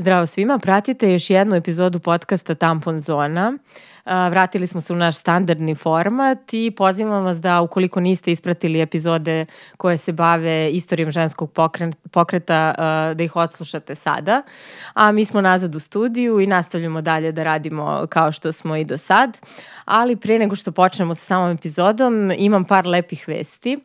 Zdravo svima, pratite još jednu epizodu podcasta Tampon Zona. Vratili smo se u naš standardni format i pozivam vas da ukoliko niste ispratili epizode koje se bave istorijom ženskog pokreta, da ih odslušate sada. A mi smo nazad u studiju i nastavljamo dalje da radimo kao što smo i do sad. Ali pre nego što počnemo sa samom epizodom, imam par lepih vesti.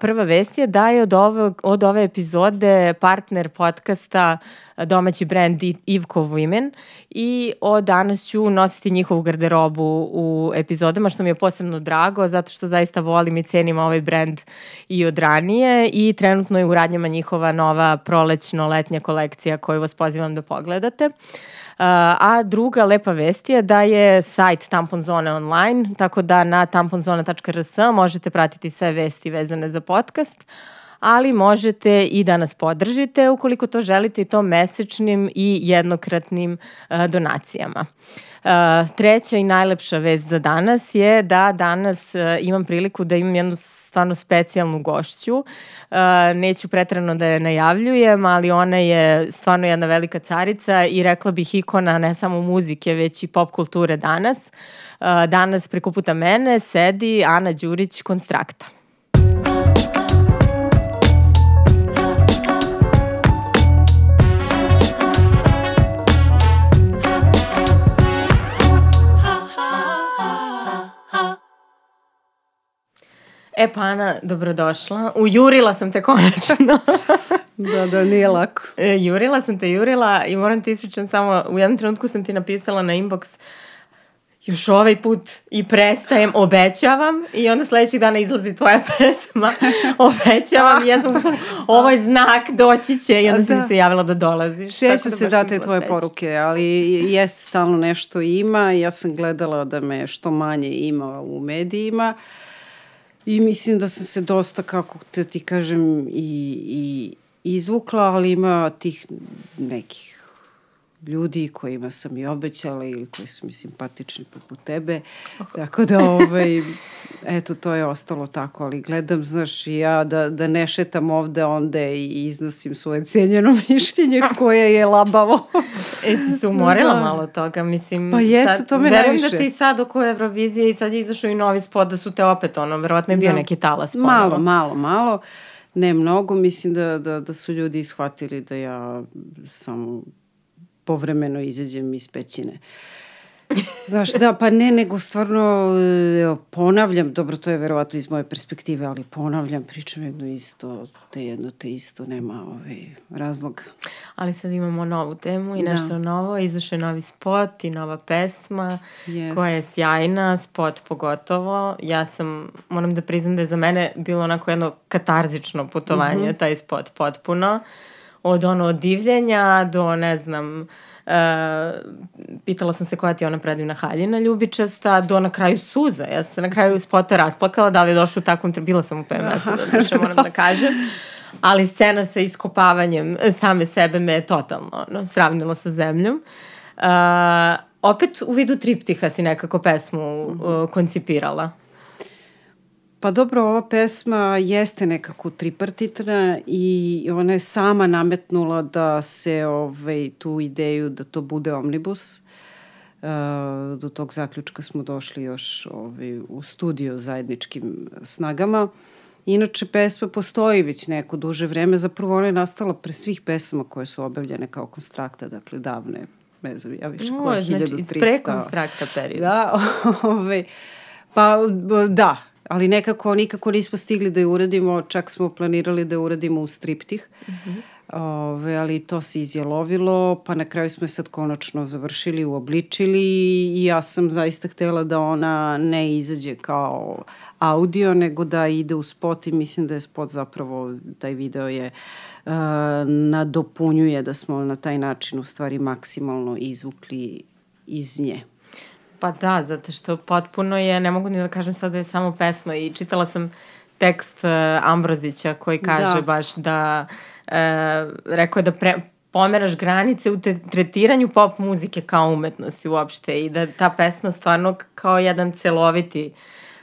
Prva vest je da je od ove, od ove epizode partner podcasta domaći brand Ivko Women i od danas ću nositi njihovu garderobu u epizodama, što mi je posebno drago, zato što zaista volim i cenim ovaj brand i od ranije i trenutno je u radnjama njihova nova prolećno-letnja kolekcija koju vas pozivam da pogledate. A druga lepa vest je da je sajt Tampon Zone online, tako da na tamponzona.rs možete pratiti sve vesti vezane za podcast, ali možete i da nas podržite ukoliko to želite i to mesečnim i jednokratnim uh, donacijama. Uh, treća i najlepša vest za danas je da danas uh, imam priliku da imam jednu stvarno specijalnu gošću. Neću pretrano da je najavljujem, ali ona je stvarno jedna velika carica i rekla bih ikona ne samo muzike, već i pop kulture danas. Danas preko puta mene sedi Ana Đurić Konstrakta. E pa Ana, dobrodošla. Ujurila sam te konačno. da, da, nije lako. E, jurila sam te, jurila i moram ti ispričam samo, u jednom trenutku sam ti napisala na inbox još ovaj put i prestajem, obećavam i onda sledećeg dana izlazi tvoja pesma, obećavam i ja sam posledno, ovo je znak, doći će i onda da. sam mi se javila da dolaziš. Sjećam da se da te tvoje poruke, ali jeste stalno nešto ima ja sam gledala da me što manje ima u medijima. Uh, I mislim da sam se dosta, kako te ti kažem, i, i izvukla, ali ima tih nekih ljudi kojima sam i obećala ili koji su mi simpatični poput tebe. Tako da, ovaj, eto, to je ostalo tako, ali gledam, znaš, i ja da, da ne šetam ovde, onda i iznosim svoje cijenjeno mišljenje koje je labavo. e, si se umorila da. malo toga, mislim. Pa jesu, to me najviše. Verujem da ti sad oko Eurovizije i sad je izašao i novi spot da su te opet, ono, verovatno je bio da. neki talas. Ponovo. Malo, malo, malo. Ne mnogo, mislim da, da, da su ljudi ishvatili da ja sam povremeno izađem iz pećine. Znaš, da, pa ne, nego stvarno evo, ponavljam, dobro, to je verovatno iz moje perspektive, ali ponavljam, pričam jedno isto, te jedno te isto, nema ovaj razloga. Ali sad imamo novu temu i da. nešto da. novo, izašao je novi spot i nova pesma Jest. koja je sjajna, spot pogotovo. Ja sam, moram da priznam da je za mene bilo onako jedno katarzično putovanje, mm -hmm. taj spot potpuno. Od ono divljenja do, ne znam, Uh, pitala sam se koja ti je ona predivna haljina ljubičasta, do na kraju suza. Ja sam se na kraju spota rasplakala, da li je došlo u takvom, bila sam u PMS-u, da duše moram da kažem. Ali scena sa iskopavanjem same sebe me je totalno no, sravnila sa zemljom. Uh, opet u vidu triptiha si nekako pesmu uh, koncipirala. Pa dobro, ova pesma jeste nekako tripartitna i ona je sama nametnula da se ovaj, tu ideju da to bude omnibus. Uh, do tog zaključka smo došli još ovaj, u studio zajedničkim snagama. Inače, pesma postoji već neko duže vreme. Zapravo ona je nastala pre svih pesama koje su obavljene kao konstrakta, dakle davne, ne znam, ja više koje, znači, 1300. Znači, iz prekonstrakta perioda. Da, ovaj, pa da, ali nekako nikako nismo stigli da je uradimo, čak smo planirali da je uradimo u striptih. Mm -hmm. Ove, ali to se izjelovilo, pa na kraju smo je sad konačno završili, uobličili i ja sam zaista htela da ona ne izađe kao audio, nego da ide u spot i mislim da je spot zapravo, taj video je uh, nadopunjuje da smo na taj način u stvari maksimalno izvukli iz nje. Pa da, zato što potpuno je, ne mogu ni da kažem sad da je samo pesma i čitala sam tekst uh, Ambrozića koji kaže da. baš da, uh, rekao je da pre, pomeraš granice u te, tretiranju pop muzike kao umetnosti uopšte i da ta pesma stvarno kao jedan celoviti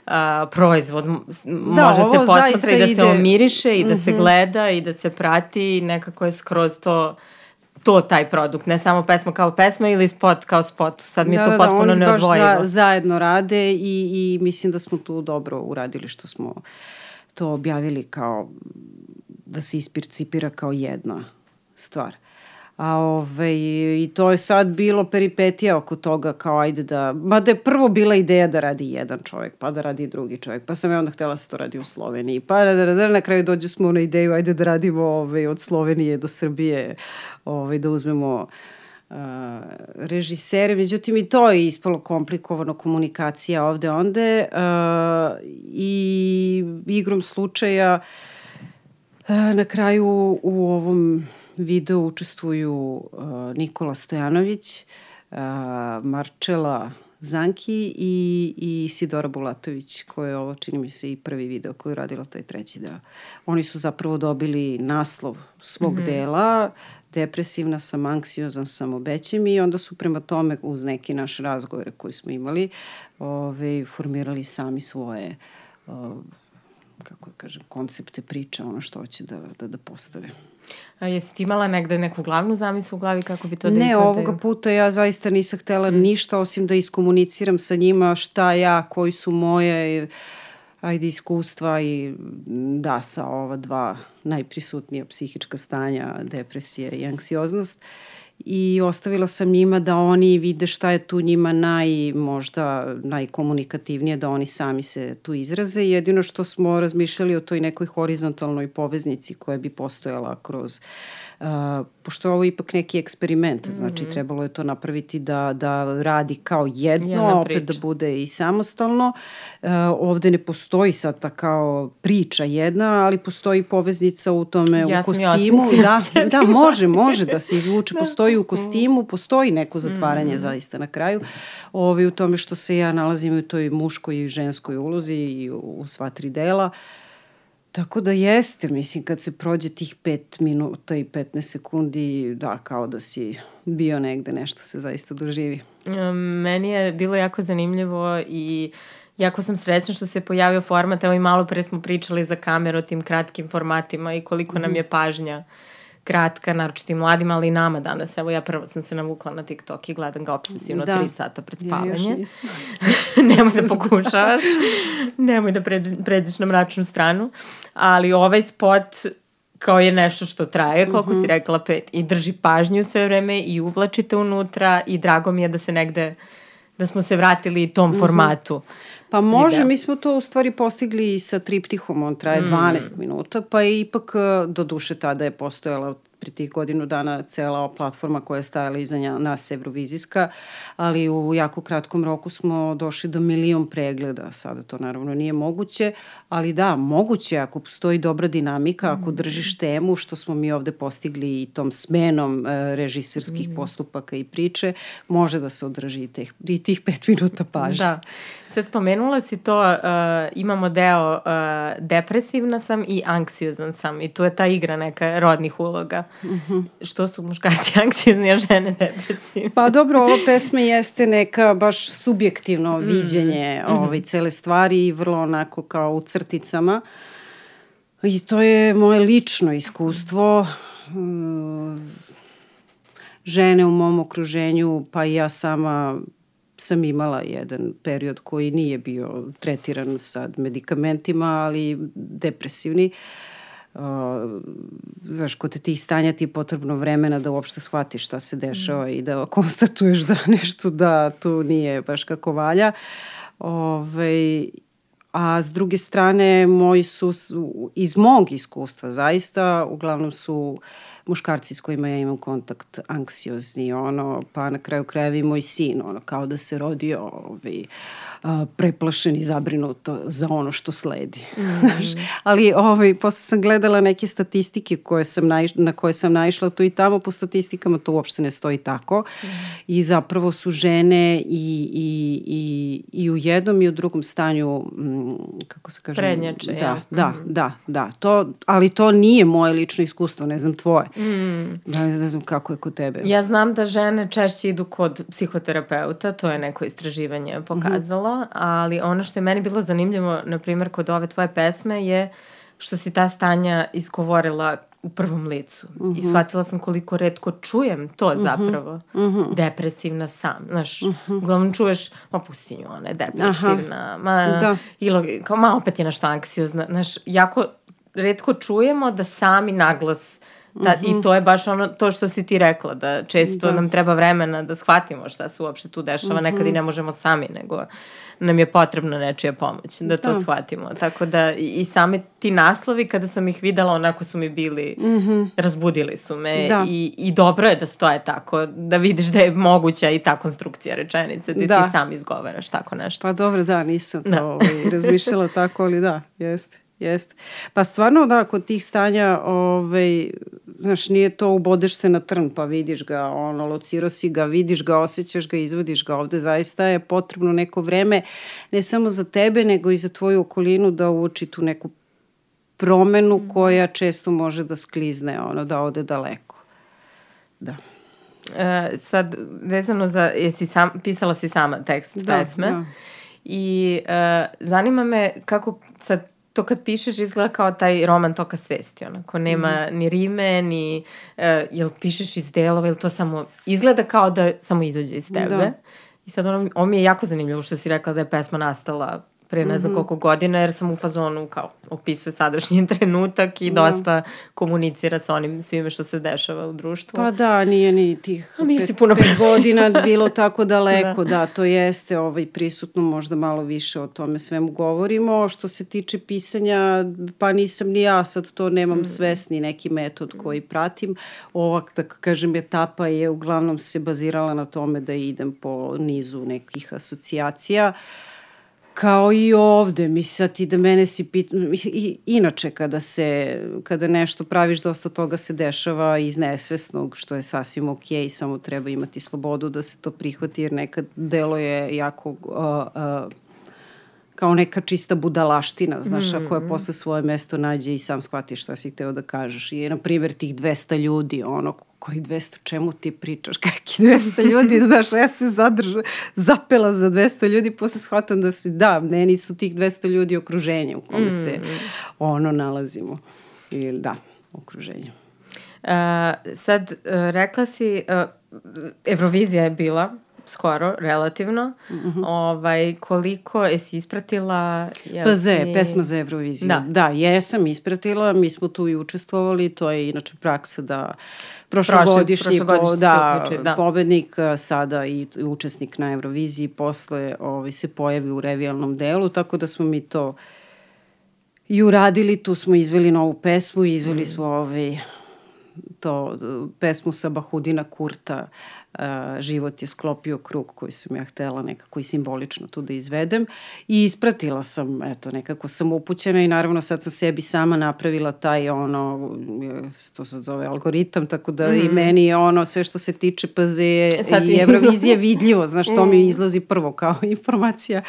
uh, proizvod da, može se posmatra i da ide... se omiriše i da mm -hmm. se mhm. gleda i da se prati i nekako je skroz to to taj produkt, ne samo pesma kao pesma ili spot kao spot. Sad mi je da, to da, potpuno da, neodvojivo. Da, oni baš za, zajedno rade i, i mislim da smo tu dobro uradili što smo to objavili kao da se ispircipira kao jedna stvar. A ove, i to je sad bilo peripetija oko toga kao ajde da, ma da je prvo bila ideja da radi jedan čovjek, pa da radi drugi čovjek, pa sam ja onda htela da se to radi u Sloveniji, pa da, da, da na kraju dođe smo na ideju ajde da radimo ove, od Slovenije do Srbije, ove, da uzmemo uh, režisere, međutim i to je ispalo komplikovano komunikacija ovde onde uh, i igrom slučaja uh, na kraju u ovom videu učestvuju uh, Nikola Stojanović, uh, Marčela Zanki i, i Sidora Bulatović, koja je ovo, čini mi se, i prvi video koji je radila taj treći deo. Oni su zapravo dobili naslov svog mm -hmm. dela, depresivna sam, anksiozan sam, obećem i onda su prema tome uz neki naš razgovore koji smo imali ove, formirali sami svoje uh, kako da kažem, koncepte priče, ono što hoće da, da, da postave. A jesi ti imala negde neku glavnu zamislu u glavi kako bi to da Ne, ovoga puta ja zaista nisam htela mm. ništa osim da iskomuniciram sa njima šta ja, koji su moje ajde iskustva i da sa ova dva najprisutnija psihička stanja, depresija i anksioznost. Uh, i ostavila sam njima da oni vide šta je tu njima naj, možda najkomunikativnije, da oni sami se tu izraze. Jedino što smo razmišljali o toj nekoj horizontalnoj poveznici koja bi postojala kroz uh, pošto je ovo ipak neki eksperiment, mm -hmm. znači trebalo je to napraviti da, da radi kao jedno, Jedna a opet da bude i samostalno. Uh, ovde ne postoji sad ta kao priča jedna, ali postoji poveznica u tome ja u kostimu. Da, da, može, može da se izvuče. Da. Postoji u kostimu, postoji neko zatvaranje mm -hmm. zaista na kraju. Ovi u tome što se ja nalazim u toj muškoj i ženskoj ulozi i u, u sva tri dela. Uh, Tako da jeste, mislim, kad se prođe tih 5 minuta i 15 sekundi, da, kao da si bio negde, nešto se zaista doživi. Meni je bilo jako zanimljivo i jako sam srećna što se pojavio format, evo i malo pre smo pričali za kameru o tim kratkim formatima i koliko nam je pažnja. uh, kratka, naročito i mladim, ali i nama danas. Evo ja prvo sam se navukla na TikTok i gledam ga obsesivno da. tri sata pred spavanje. Ja Nemoj da pokušavaš. Nemoj da pređeš na mračnu stranu. Ali ovaj spot kao je nešto što traje, koliko uh -huh. si mhm. rekla, pet, i drži pažnju sve vreme i uvlačite unutra i drago mi je da se negde, da smo se vratili tom mhm. -huh. formatu. Pa može, video. mi smo to u stvari postigli i sa triptihom, on traje mm. 12 minuta, pa je ipak, do duše tada je postojala pri tih godinu dana cela platforma koja je stajala iza nas Eurovizijska, ali u jako kratkom roku smo došli do milion pregleda. Sada to naravno nije moguće, ali da, moguće ako postoji dobra dinamika, ako mm. držiš temu, što smo mi ovde postigli i tom smenom e, režiserskih mm. postupaka i priče, može da se održi i tih, i tih pet minuta pažnje. Da. Sad spomenula si to, uh, imamo deo uh, depresivna sam i anksiozan sam i tu je ta igra neka rodnih uloga. Mm -hmm. Što su muškarci anksiozni, a žene depresivne? Pa dobro, ova pesma jeste neka baš subjektivno mm. viđenje mm -hmm. ovaj, cele stvari i vrlo onako kao u crticama. I to je moje lično iskustvo. Uh, žene u mom okruženju, pa i ja sama sam imala jedan period koji nije bio tretiran sad medikamentima, ali depresivni. Uh, znaš, kod tih stanja ti je potrebno vremena da uopšte shvatiš šta se dešava mm. i da konstatuješ da nešto da tu nije baš kako valja. Ove, a s druge strane, moji su iz mog iskustva zaista, uglavnom su uh, muškarci s kojima ja imam kontakt anksiozni, ono, pa na kraju krajeva i moj sin, ono, kao da se rodio ovaj, preplašen i zabrinuto za ono što sledi. Mm -hmm. Ali ovaj, posle sam gledala neke statistike koje sam naiš, na koje sam naišla tu i tamo, po statistikama to uopšte ne stoji tako. Mm. I zapravo su žene i, i, i, i u jednom i u drugom stanju, m, kako se kaže? Prednjače, da, ja. Da, mm da, da. To, ali to nije moje lično iskustvo, ne znam tvoje. Mm. Da, ne znam kako je kod tebe. Ja znam da žene češće idu kod psihoterapeuta, to je neko istraživanje pokazalo. Mm -hmm ali ono što je meni bilo zanimljivo, na primjer, kod ove tvoje pesme je što si ta stanja iskovorila u prvom licu. Uh -huh. I mhm. shvatila sam koliko redko čujem to mhm. zapravo. Uh -huh. Depresivna sam. Znaš, uh -huh. uglavnom čuješ, ma pustinju, ona je depresivna. Aha. Ma, da. Ili, kao, ma opet je nešto anksiozna. Znaš, jako redko čujemo da sami naglas Da, mm -hmm. I to je baš ono, to što si ti rekla, da često da. nam treba vremena da shvatimo šta se uopšte tu dešava, mm -hmm. nekad i ne možemo sami, nego nam je potrebna nečija pomoć, da to da. shvatimo. Tako da i, i same ti naslovi, kada sam ih videla, onako su mi bili, mm -hmm. razbudili su me da. i, i dobro je da stoje tako, da vidiš da je moguća i ta konstrukcija rečenice, da, da. ti sam izgovaraš tako nešto. Pa dobro, da, nisam to da. ovaj, razmišljala tako, ali da, jeste. Jeste. Pa stvarno da, kod tih stanja, ovaj, znaš, nije to ubodeš se na trn pa vidiš ga, ono, lociro si ga, vidiš ga, osjećaš ga, izvodiš ga ovde. Zaista je potrebno neko vreme, ne samo za tebe, nego i za tvoju okolinu da uoči tu neku promenu mm. koja često može da sklizne, ono, da ode daleko. Da. E, sad, vezano za, jesi sam, pisala si sama tekst da, pesme da. i e, zanima me kako sad to kad pišeš izgleda kao taj roman toka svesti, onako nema mm. ni rime, ni, uh, jel pišeš iz delova, ili to samo, izgleda kao da samo izađe iz tebe. Da. I sad ono, ovo mi je jako zanimljivo što si rekla da je pesma nastala pre ne znam -hmm. koliko godina, jer sam u fazonu kao opisuje sadašnji trenutak i da. dosta komunicira sa onim svime što se dešava u društvu. Pa da, nije ni tih pet, puno pet godina bilo tako daleko, da. da, to jeste ovaj, prisutno, možda malo više o tome svemu govorimo. Što se tiče pisanja, pa nisam ni ja, sad to nemam mm. svesni neki metod koji pratim. Ova, da kažem, etapa je uglavnom se bazirala na tome da idem po nizu nekih asocijacija. Uh, kao i ovde, misli sad ti da mene si pita, i, inače kada se, kada nešto praviš, dosta toga se dešava iz nesvesnog, što je sasvim ok, samo treba imati slobodu da se to prihvati, jer nekad delo je jako uh, uh, kao neka čista budalaština, znaš, mm. koja posle svoje mesto nađe i sam shvatiš šta si hteo da kažeš. I, na primjer, tih 200 ljudi, ono, koji 200, čemu ti pričaš, kakvi 200 ljudi, znaš, ja se zadrža, zapela za 200 ljudi, posle shvatam da si, da, meni su tih 200 ljudi okruženje u kome mm. se, ono, nalazimo. I, da, okruženje. Uh, sad, uh, rekla si, uh, Eurovizija je bila skoro, relativno. Mm -hmm. ovaj, koliko jesi ispratila? Pa za, si... pesma za Euroviziju. Da. da, jesam ispratila, mi smo tu i učestvovali, to je inače praksa da prošlogodišnji, po, da, uključi, da, pobednik sada i učesnik na Euroviziji posle ovaj, se pojavi u revijalnom delu, tako da smo mi to i uradili, tu smo izveli novu pesmu i izveli mm. smo ovaj, to pesmu sa Bahudina Kurta uh, život je sklopio krug koji sam ja htela nekako i simbolično tu da izvedem i ispratila sam, eto, nekako sam upućena i naravno sad sam sebi sama napravila taj ono, to se zove algoritam, tako da mm. i mhm. meni je ono sve što se tiče PZ i Eurovizije vidljivo, znaš, to mm. mi izlazi prvo kao informacija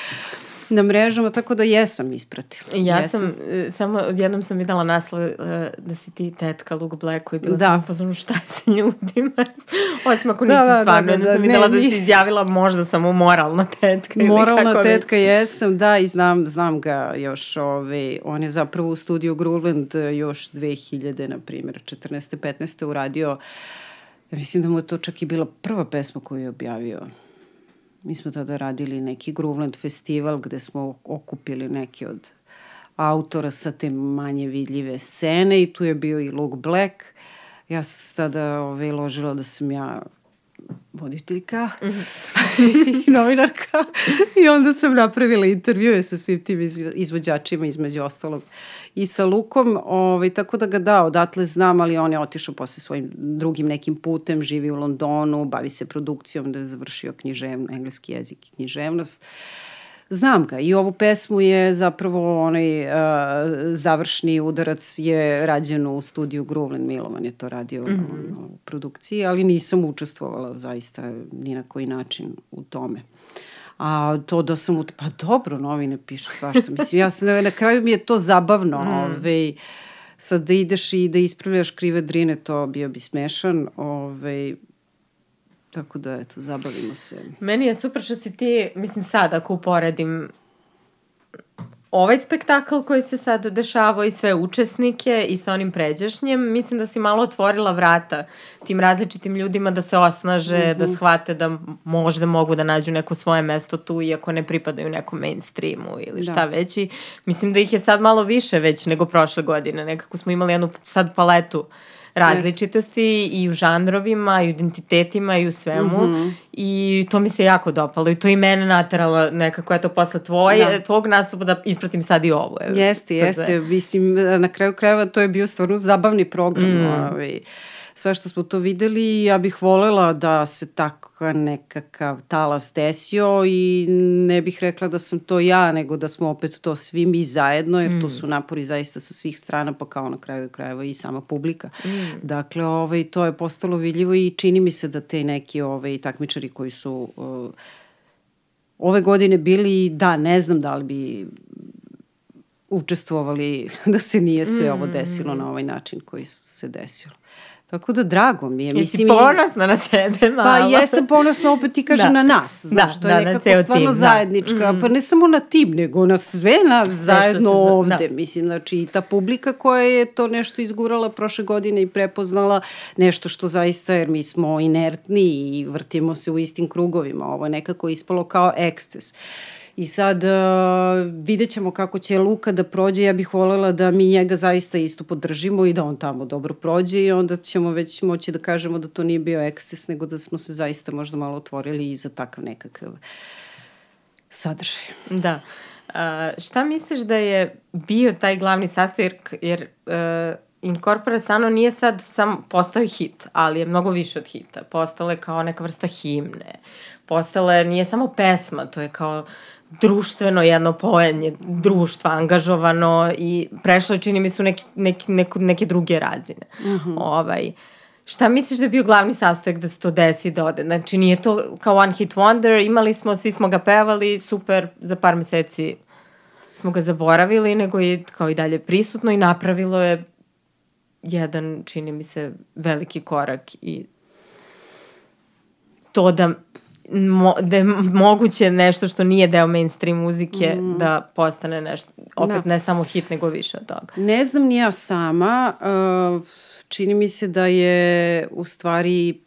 na mrežama, tako da jesam ispratila. Ja jesam. sam, e, samo jednom sam videla naslov uh, da si ti tetka Luke Black koji bila da. sam u fazonu šta je sa ljudima. Osim ako da, nisi da, da, stvarno, da, da, da, sam videla ne, da si izjavila možda samo moralna tetka. Moralna ili tetka već. jesam, da, i znam, znam ga još, ove, on je zapravo u studiju Groovland e, još 2000, na primjer, 14. 15. uradio, ja mislim da mu je to čak i bila prva pesma koju je objavio Mi smo tada radili neki Groovland festival gde smo okupili neke od autora sa te manje vidljive scene i tu je bio i Luke Black. Ja sam tada ove, ložila da sam ja voditeljka i novinarka i onda sam napravila intervjue sa svim tim izvođačima između ostalog i sa Lukom, ovaj, tako da ga da, odatle znam, ali on je otišao posle svojim drugim nekim putem, živi u Londonu, bavi se produkcijom, da je završio književno, engleski jezik i književnost. Znam ga i ovu pesmu je zapravo onaj uh, završni udarac je rađen u studiju Groovland Milovan je to radio mm -hmm. u produkciji, ali nisam učestvovala zaista ni na koji način u tome. A to da sam, u... pa dobro, novine pišu svašta. Mislim, ja sam, na kraju mi je to zabavno. Mm. Ove, ovaj, sad da ideš i da ispravljaš krive drine, to bio bi smešan. Ove, ovaj, tako da, eto, zabavimo se. Meni je super što si ti, mislim sad, ako uporedim ovaj spektakl koji se sad dešavao i sve učesnike i sa onim pređašnjem, mislim da si malo otvorila vrata tim različitim ljudima da se osnaže, mm -hmm. da shvate da možda mogu da nađu neko svoje mesto tu iako ne pripadaju nekom mainstreamu ili šta da. već i mislim da ih je sad malo više već nego prošle godine. Nekako smo imali jednu sad paletu uh, različitosti i u žanrovima, i u identitetima, i u svemu. Mm -hmm. I to mi se jako dopalo i to i mene nateralo nekako, eto, posle tvoje, da. tvog nastupa da ispratim sad i ovo. Jeste, jeste. Mislim, na kraju krajeva to je bio stvarno zabavni program. Mm. Ovaj sve što smo to videli, ja bih volela da se tako nekakav talas desio i ne bih rekla da sam to ja, nego da smo opet to svi mi zajedno, jer mm. to su napori zaista sa svih strana, pa kao na kraju krajeva i sama publika. Mm. Dakle, ovaj, to je postalo vidljivo i čini mi se da te neki ovaj, takmičari koji su uh, ove godine bili, da, ne znam da li bi učestvovali da se nije sve ovo desilo mm. na ovaj način koji se desilo. Tako da drago mi je. Jesi Mislim, ponosna na sebe malo? Pa jesam ponosna opet ti kažem da. na nas. Znaš, da, to je da, nekako stvarno tim, da. zajednička. Da. Pa ne samo na tim, nego na sve nas sve zajedno se, ovde. Da. Mislim, znači i ta publika koja je to nešto izgurala prošle godine i prepoznala nešto što zaista, jer mi smo inertni i vrtimo se u istim krugovima. Ovo je nekako ispalo kao eksces. Uh, I sad uh, vidjet ćemo kako će Luka da prođe. Ja bih volela da mi njega zaista isto podržimo i da on tamo dobro prođe i onda ćemo već moći da kažemo da to nije bio eksces, nego da smo se zaista možda malo otvorili i za takav nekakav sadržaj. Da. Uh, šta misliš da je bio taj glavni sastoj, jer, jer uh, Incorpore Sano nije sad sam postao hit, ali je mnogo više od hita. Postale kao neka vrsta himne. Postale, nije samo pesma, to je kao društveno jedno pojenje društva angažovano i prešlo je čini mi su neki, neki, neko, neke druge razine. Mm -hmm. ovaj, šta misliš da je bio glavni sastojak da se to desi da ode? Znači nije to kao one hit wonder, imali smo, svi smo ga pevali, super, za par meseci smo ga zaboravili, nego je kao i dalje prisutno i napravilo je jedan, čini mi se, veliki korak i to da mo, da je moguće nešto što nije deo mainstream muzike mm. da postane nešto, opet da. ne samo hit, nego više od toga. Ne znam ni ja sama, uh, čini mi se da je u stvari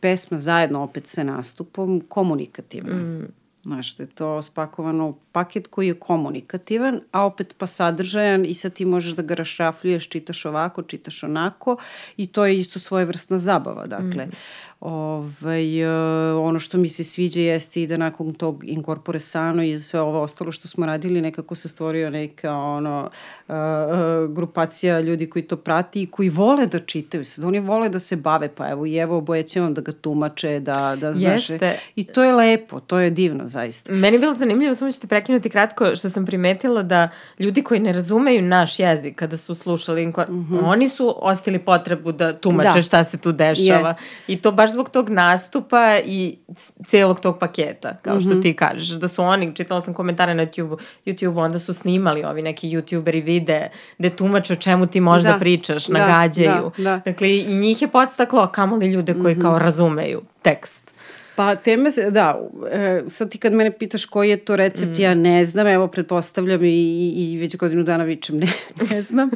pesma zajedno opet sa nastupom komunikativna. Mm. Znaš, da je to spakovano paket koji je komunikativan, a opet pa sadržajan i sad ti možeš da ga rašrafljuješ, čitaš ovako, čitaš onako i to je isto svojevrsna zabava. Dakle, mm Ovaj, e, ono što mi se sviđa jeste i da nakon tog Incorpore Sano i sve ovo ostalo što smo radili, nekako se stvorio neka ono, uh, uh, grupacija ljudi koji to prati i koji vole da čitaju. Sad oni vole da se bave, pa evo i evo oboje će vam da ga tumače, da, da znaš. Jeste. I to je lepo, to je divno zaista. Meni je bilo zanimljivo, samo ću te prekinuti kratko, što sam primetila da ljudi koji ne razumeju naš jezik kada su slušali, mm -hmm. oni su ostili potrebu da tumače da. šta se tu dešava. Yes. I to baš zbog tog nastupa i celog tog paketa, kao što mm -hmm. ti kažeš, da su oni, čitala sam komentare na YouTube, YouTube onda su snimali ovi neki youtuberi vide, gde tumače o čemu ti možda da. pričaš, da, nagađaju. Da, da. Dakle, i njih je podstaklo, kamoli ljude koji mm -hmm. kao razumeju tekst. Pa teme se, da, e, sad ti kad mene pitaš koji je to recept, mm. ja ne znam, evo pretpostavljam i, i, i već godinu dana vičem ne, ne znam.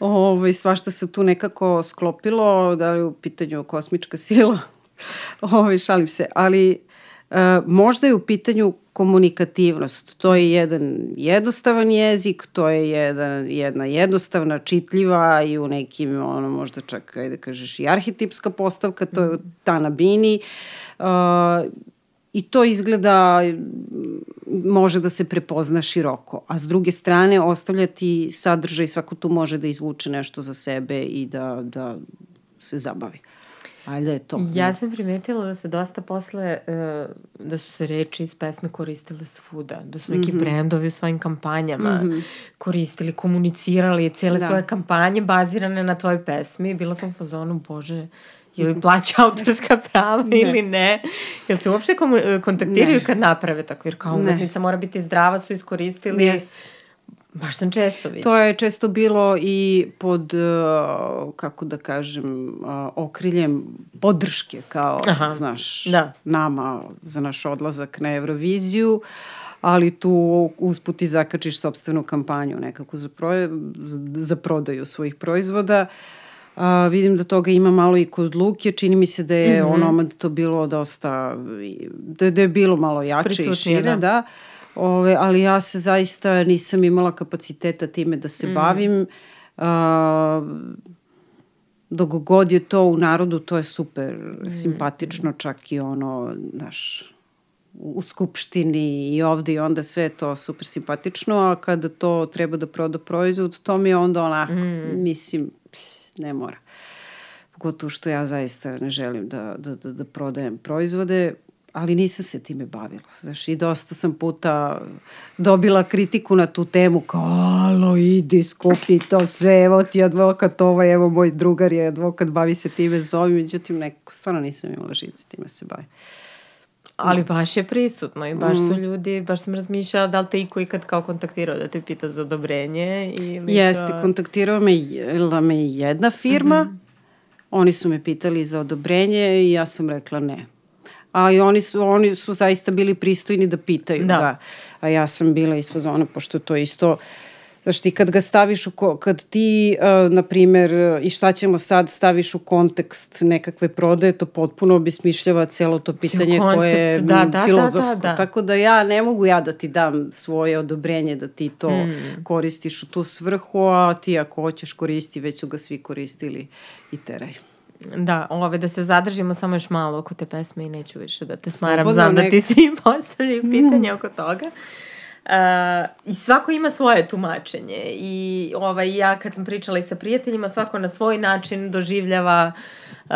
Ove, ovaj, svašta se tu nekako sklopilo, da li u pitanju kosmička sila, Ove, šalim se, ali e, možda je u pitanju komunikativnost. To je jedan jednostavan jezik, to je jedan, jedna jednostavna, čitljiva i u nekim, ono, možda čak, ajde kažeš, i arhetipska postavka, to je ta na bini. Uh, I to izgleda, može da se prepozna široko. A s druge strane, ostavljati sadržaj, svako tu može da izvuče nešto za sebe i da, da se zabavi. Valjda je to. Ja sam primetila da se dosta posle, uh, da su se reči iz pesme koristile svuda, da su neki mm -hmm. brendovi u svojim kampanjama mm -hmm. koristili, komunicirali cijele da. svoje kampanje bazirane na tvojoj pesmi. Bila sam u fazonu, bože, ili plaća autorska prava ne. ili ne. Jel te uopšte kontaktiraju ne. kad naprave tako? Jer kao umetnica mora biti zdrava, su iskoristili. Jeste Baš sam često vidio. To je često bilo i pod, uh, kako da kažem, uh, okriljem podrške, kao, Aha. znaš, da. nama za naš odlazak na Euroviziju. ali tu usput i zakačiš sobstvenu kampanju nekako za, proje, za prodaju svojih proizvoda. A, vidim da toga ima malo i kod Luke, čini mi se da je mm -hmm. ono to bilo dosta, da, da je bilo malo jače Prisutnije, i šire, da. da. Ove, ali ja se zaista nisam imala kapaciteta time da se mm. bavim. A, dok god je to u narodu, to je super mm. simpatično, čak i ono, znaš, u skupštini i ovde i onda sve to super simpatično, a kada to treba da proda proizvod, to mi je onda onako, mm. mislim, ne mora. Pogotovo što ja zaista ne želim da, da, da, da prodajem proizvode, ali nisam se time bavila. Znaš, i dosta sam puta dobila kritiku na tu temu, kao, alo, idi, skupi to sve, evo ti advokat ovaj, evo moj drugar je advokat, bavi se time, zovi, međutim, nekako, stvarno nisam imala žice, time se bavi. Ali baš je prisutno i baš su mm. ljudi, baš sam razmišljala da li te iko ikad kao kontaktirao da te pita za odobrenje ili Jeste, to... kontaktirao me, me jedna firma, mm -hmm. oni su me pitali za odobrenje i ja sam rekla ne a i oni su, oni su zaista bili pristojni da pitaju. Da. da. A ja sam bila iz fazona, pošto to isto... Znaš, ti kad ga staviš u, ko, kad ti, uh, na primer, i šta ćemo sad, staviš u kontekst nekakve prodaje, to potpuno obismišljava celo to pitanje koncept, koje je da, da, filozofsko. Da, da, da. Tako da ja ne mogu ja da ti dam svoje odobrenje da ti to mm. koristiš u tu svrhu, a ti ako hoćeš koristi, već su ga svi koristili i teraj. Da, ove, da se zadržimo samo još malo oko te pesme i neću više da te smaram, znam nek... da ti svi postavljaju pitanje oko toga. Uh, I svako ima svoje tumačenje i ovaj, ja kad sam pričala i sa prijateljima, svako na svoj način doživljava, uh,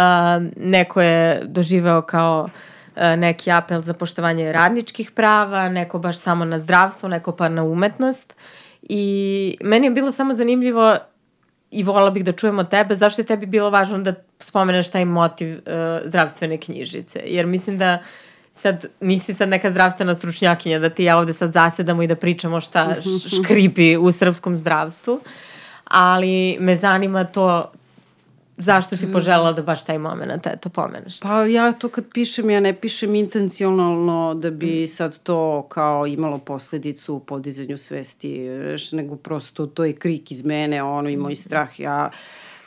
neko je doživeo kao uh, neki apel za poštovanje radničkih prava, neko baš samo na zdravstvo, neko pa na umetnost. I meni je bilo samo zanimljivo i volala bih da čujemo tebe, zašto je tebi bilo važno da spomeneš taj motiv uh, zdravstvene knjižice? Jer mislim da sad nisi sad neka zdravstvena stručnjakinja da ti ja ovde sad zasedamo i da pričamo šta škripi u srpskom zdravstvu, ali me zanima to Zašto si poželjala da baš taj moment eto pomeneš? Pa ja to kad pišem, ja ne pišem intencionalno da bi mm. sad to kao imalo posledicu u podizanju svesti, nego prosto to je krik iz mene, ono i moj strah. Ja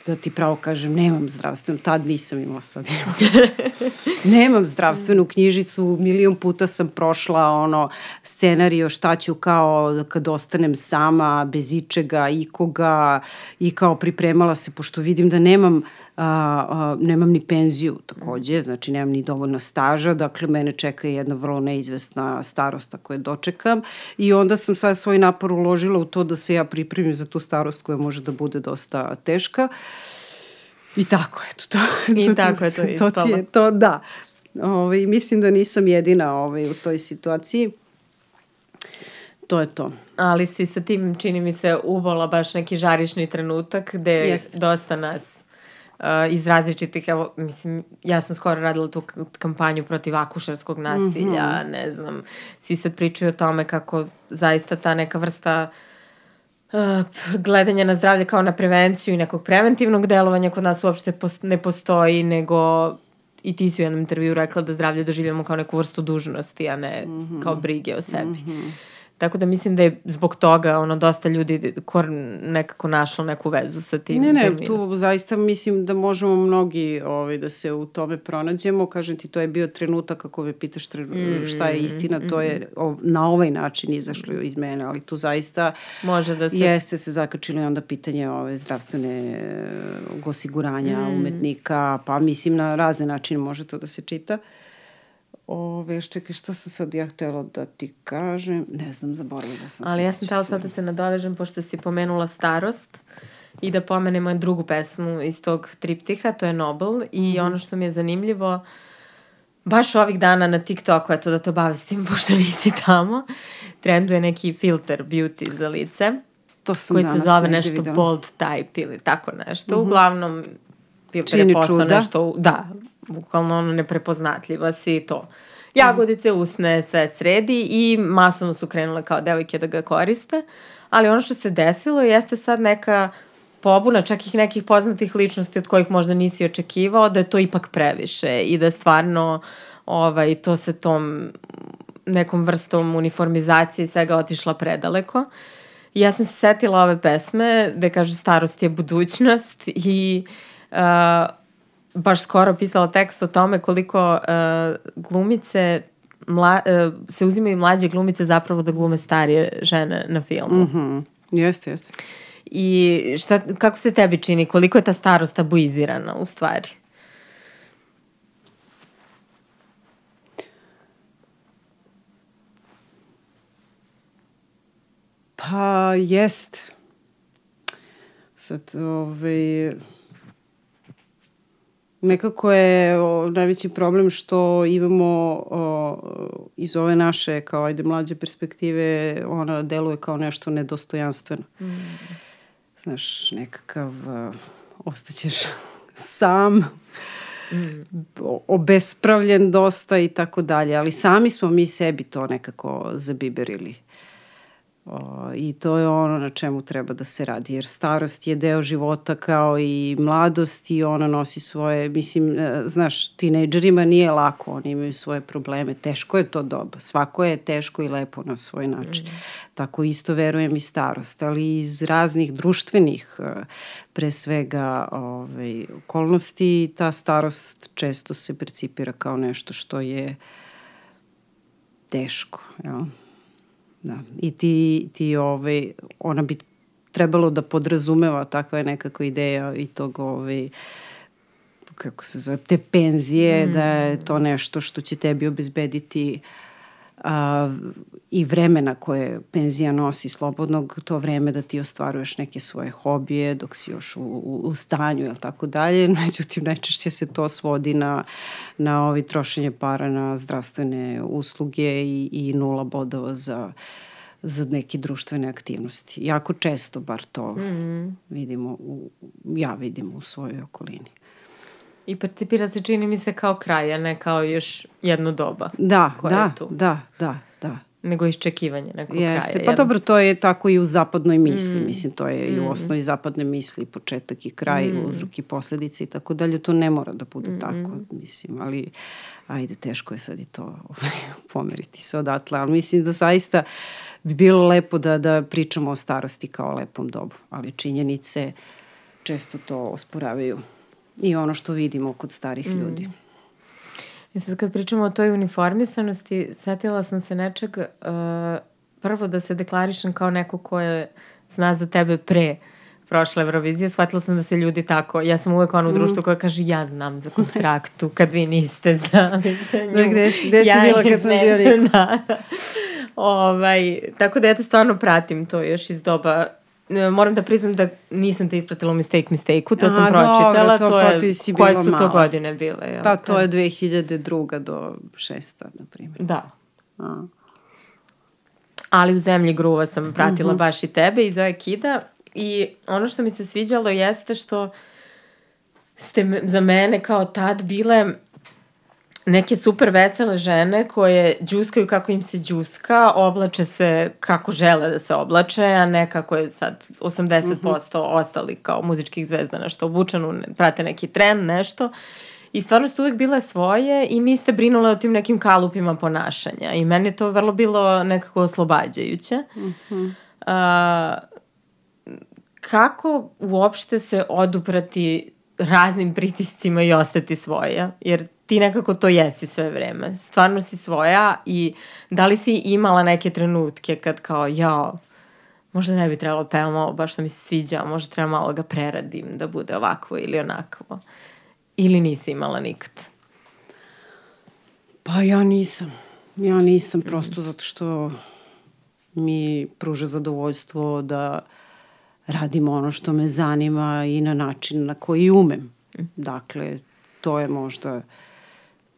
da ti pravo kažem, nemam zdravstvenu, tad nisam imala sad nemam zdravstvenu knjižicu, milion puta sam prošla ono scenario šta ću kao kad ostanem sama, bez ičega, ikoga i kao pripremala se, pošto vidim da nemam a, a, nemam ni penziju takođe, znači nemam ni dovoljno staža, dakle mene čeka jedna vrlo neizvesna starost ako je dočekam i onda sam sad svoj napor uložila u to da se ja pripremim za tu starost koja može da bude dosta teška. I tako, eto, to. I tako je to ispalo. To ti je, to, da. Ove, ovaj, mislim da nisam jedina ovaj, u toj situaciji. To je to. Ali si sa tim, čini mi se, uvola baš neki žarišni trenutak gde Jeste. dosta nas uh, iz različitih, evo, mislim, ja sam skoro radila tu kampanju protiv akušarskog nasilja, mm -hmm. ne znam, svi sad pričaju o tome kako zaista ta neka vrsta uh, gledanja na zdravlje kao na prevenciju i nekog preventivnog delovanja kod nas uopšte post ne postoji, nego i ti si u jednom intervju rekla da zdravlje doživljamo kao neku vrstu dužnosti, a ne mm -hmm. kao brige o sebi. Mm -hmm. Tako da mislim da je zbog toga ono dosta ljudi kor nekako našlo neku vezu sa tim. Ne, ne, terminom. tu zaista mislim da možemo mnogi ovaj, da se u tome pronađemo. Kažem ti, to je bio trenutak, kako me pitaš trenu, mm, šta je istina, to je mm. ov, na ovaj način izašlo iz mene, ali tu zaista Može da se... jeste se zakačili onda pitanje ove zdravstvene osiguranja mm. umetnika, pa mislim na razne načine može to da se čita. Ove, čekaj, šta sam sad ja htela da ti kažem? Ne znam, zaboravila sam. Ali ja sam htela sad da se nadovežem, pošto si pomenula starost i da pomenemo drugu pesmu iz tog triptiha, to je Nobel. I mm. ono što mi je zanimljivo, baš ovih dana na TikToku, eto da to s tim, pošto nisi tamo, trenduje neki filter beauty za lice. To sam koji se zove nešto videla. bold type ili tako nešto. Mm -hmm. Uglavnom, filter Čini je postao čuda. nešto, da, bukvalno ono neprepoznatljiva si to. Jagodice, usne, sve sredi i masovno su krenule kao devojke da ga koriste, ali ono što se desilo jeste sad neka pobuna čak i nekih poznatih ličnosti od kojih možda nisi očekivao da je to ipak previše i da stvarno ovaj, to se tom nekom vrstom uniformizacije i svega otišla predaleko. I ja sam se setila ove pesme gde kaže starost je budućnost i uh, baš skoro pisala tekst o tome koliko uh, glumice mla, uh, se uzimaju mlađe glumice zapravo da glume starije žene na filmu. Mhm. Mm jeste, jeste. I šta, kako se tebi čini? Koliko je ta starost tabuizirana u stvari? Pa, jest. Sad, ovaj, nekako je o, najveći problem što imamo o, iz ove naše, kao ajde, mlađe perspektive, ona deluje kao nešto nedostojanstveno. Mm. Znaš, nekakav, uh, ostaćeš sam, mm. obespravljen dosta i tako dalje, ali sami smo mi sebi to nekako zabiberili. O, I to je ono na čemu treba da se radi, jer starost je deo života kao i mladost i ona nosi svoje, mislim, e, znaš, tinejdžerima nije lako, oni imaju svoje probleme, teško je to doba, svako je teško i lepo na svoj način. Mm. Tako isto verujem i starost, ali iz raznih društvenih, e, pre svega, ovaj, okolnosti, ta starost često se percipira kao nešto što je teško, jel? Ja? Da. I ti, ti ovaj, ona bi trebalo da podrazumeva takva je nekakva ideja i tog ovaj, kako se zove, te penzije, mm. da je to nešto što će tebi obezbediti a, i vremena koje penzija nosi slobodnog, to vreme da ti ostvaruješ neke svoje hobije dok si još u, u, u stanju, ili tako dalje. Međutim, najčešće se to svodi na, na ovi trošenje para na zdravstvene usluge i, i nula bodova za za neke društvene aktivnosti. Jako često bar to mm. vidimo, u, ja vidim u svojoj okolini. I percipira se, čini mi se, kao kraj, a ne kao još jedno doba. Da, da, da, da, da. Nego iščekivanje nekog Jeste. kraja. Pa dobro, to je tako i u zapadnoj misli. Mm. Mislim, to je mm. i u osnovi zapadne misli, početak i kraj, mm. uzrok i posledice i tako dalje. To ne mora da bude mm. tako, mislim, ali ajde, teško je sad i to ovaj, pomeriti se odatle. Ali mislim da zaista bi bilo lepo da, da pričamo o starosti kao lepom dobu, ali činjenice često to osporavaju i ono što vidimo kod starih mm. ljudi. I sad kad pričamo o toj uniformisanosti, setila sam se nečeg, uh, prvo da se deklarišem kao neko ko je zna za tebe pre prošle Eurovizije, shvatila sam da se ljudi tako, ja sam uvek ono u društvu mm. koja kaže ja znam za kontraktu kad vi niste znali za nju. Da, gde, gde si ja bila kad sam bio niko? Da, da. Ovaj, tako da ja te stvarno pratim to još iz doba e, moram da priznam da nisam te ispratila u Mistake Mistake-u, to Aha, sam pročitala, dobro, to, to pa je, si koje su malo. to godine bile? Jel? Pa to je 2002. do 6. na primjer. Da. A. Ali u Zemlji gruva sam pratila uh mhm. -huh. baš i tebe i Zoe Kida i ono što mi se sviđalo jeste što ste za mene kao tad bile neke super vesele žene koje džuskaju kako im se džuska, oblače se kako žele da se oblače, a ne kako je sad 80% mm -hmm. ostali kao muzičkih zvezda nešto obučeno, prate neki trend, nešto. I stvarno ste uvek bile svoje i niste brinule o tim nekim kalupima ponašanja. I meni je to vrlo bilo nekako oslobađajuće. Mm -hmm. uh, kako uopšte se oduprati raznim pritiscima i ostati svoja? Jer ti nekako to jesi sve vreme. Stvarno si svoja i da li si imala neke trenutke kad kao, jao, možda ne bi trebalo da pevam ovo, baš što mi se sviđa, možda treba malo ga preradim da bude ovakvo ili onakvo. Ili nisi imala nikad? Pa ja nisam. Ja nisam prosto zato što mi pruža zadovoljstvo da radim ono što me zanima i na način na koji umem. Mm. Dakle, to je možda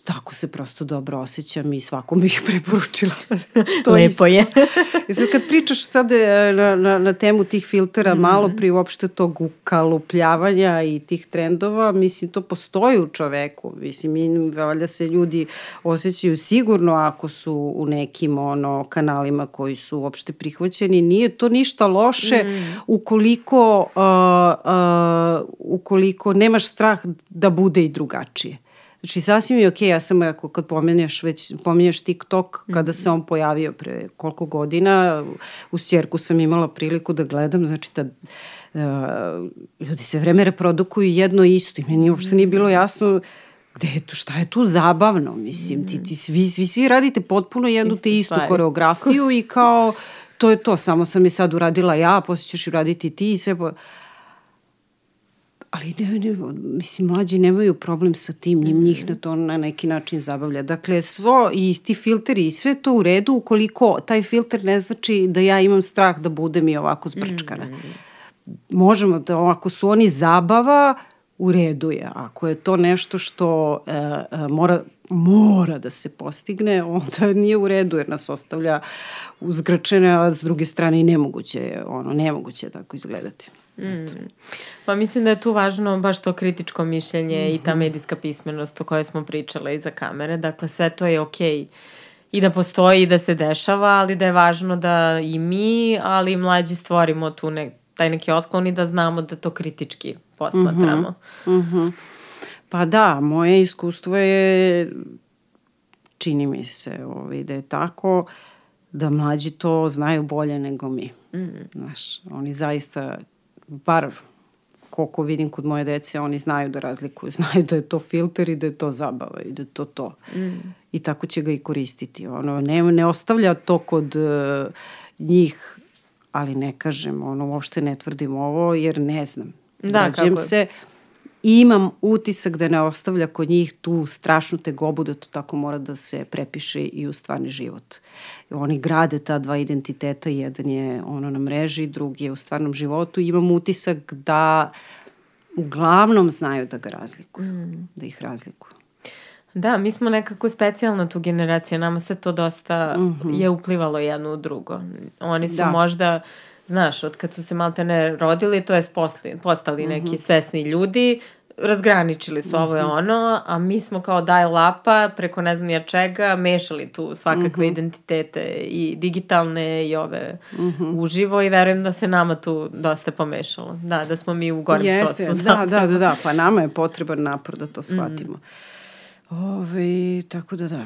tako se prosto dobro osjećam i svakom bih preporučila. to Lepo isto. je. I sad kad pričaš sad e, na, na, na temu tih filtera, mm -hmm. malo pri uopšte tog ukalupljavanja i tih trendova, mislim, to postoji u čoveku. Mislim, i, valjda se ljudi osjećaju sigurno ako su u nekim ono, kanalima koji su uopšte prihvaćeni. Nije to ništa loše mm. ukoliko, uh, uh, ukoliko nemaš strah da bude i drugačije Znači, sasvim je okej, okay, ja sam, ako kad pomenješ, već pomenješ TikTok, kada se on pojavio pre koliko godina, u Sjerku sam imala priliku da gledam, znači, ta, uh, ljudi se vreme reprodukuju jedno isto i meni uopšte nije bilo jasno gde je tu, šta je tu zabavno, mislim, ti, ti svi, svi, svi radite potpuno jednu Isto te istu stvari. koreografiju i kao, to je to, samo sam je sad uradila ja, posle ćeš uraditi ti i sve, po ali ne, ne, mislim, mlađi nemaju problem sa tim, njim njih na to na neki način zabavlja. Dakle, svo i ti filteri i sve to u redu ukoliko taj filter ne znači da ja imam strah da budem i ovako zbrčkana. Mm. Možemo da, ako su oni zabava, u redu je. Ako je to nešto što e, e, mora, mora da se postigne, onda nije u redu jer nas ostavlja uzgračene, a s druge strane i nemoguće je, ono, nemoguće je tako izgledati. Mm. Pa mislim da je tu važno baš to kritičko mišljenje mm -hmm. i ta mhm. medijska pismenost o kojoj smo pričale iza kamere. Dakle, sve to je okej okay i da postoji i da se dešava, ali da je važno da i mi, ali i mlađi stvorimo tu ne, taj neki otklon i da znamo da to kritički posmatramo. Mm -hmm. Mm -hmm. Pa da, moje iskustvo je, čini mi se ovaj, da je tako, da mlađi to znaju bolje nego mi. Mm. Znaš, oni zaista bar koliko vidim kod moje dece, oni znaju da razlikuju, znaju da je to filter i da je to zabava i da je to to. Mm. I tako će ga i koristiti. Ono, ne, ne ostavlja to kod uh, njih, ali ne kažem, ono, uopšte ne tvrdim ovo, jer ne znam. Da, Rađem kako se, I imam utisak da ne ostavlja kod njih tu strašnu tegobu da to tako mora da se prepiše i u stvarni život. Oni grade ta dva identiteta, jedan je ono na mreži, drugi je u stvarnom životu. I imam utisak da uglavnom znaju da ga razlikuju, mm. da ih razlikuju. Da, mi smo nekako specijalna tu generacija, nama se to dosta mm -hmm. je uplivalo jedno u drugo. Oni su da. možda znaš, od kad su se malte ne rodili, to je postali, postali neki mm -hmm. svesni ljudi, razgraničili su ovo je mhm. ono, a mi smo kao daj lapa preko ne znam ja čega mešali tu svakakve mm -hmm. identitete i digitalne i ove mm -hmm. uživo i verujem da se nama tu dosta pomešalo. Da, da smo mi u gorem Jeste, sosu. Da, da, da, da, pa nama je potreban napor da to shvatimo. Mm. Ove, tako da da.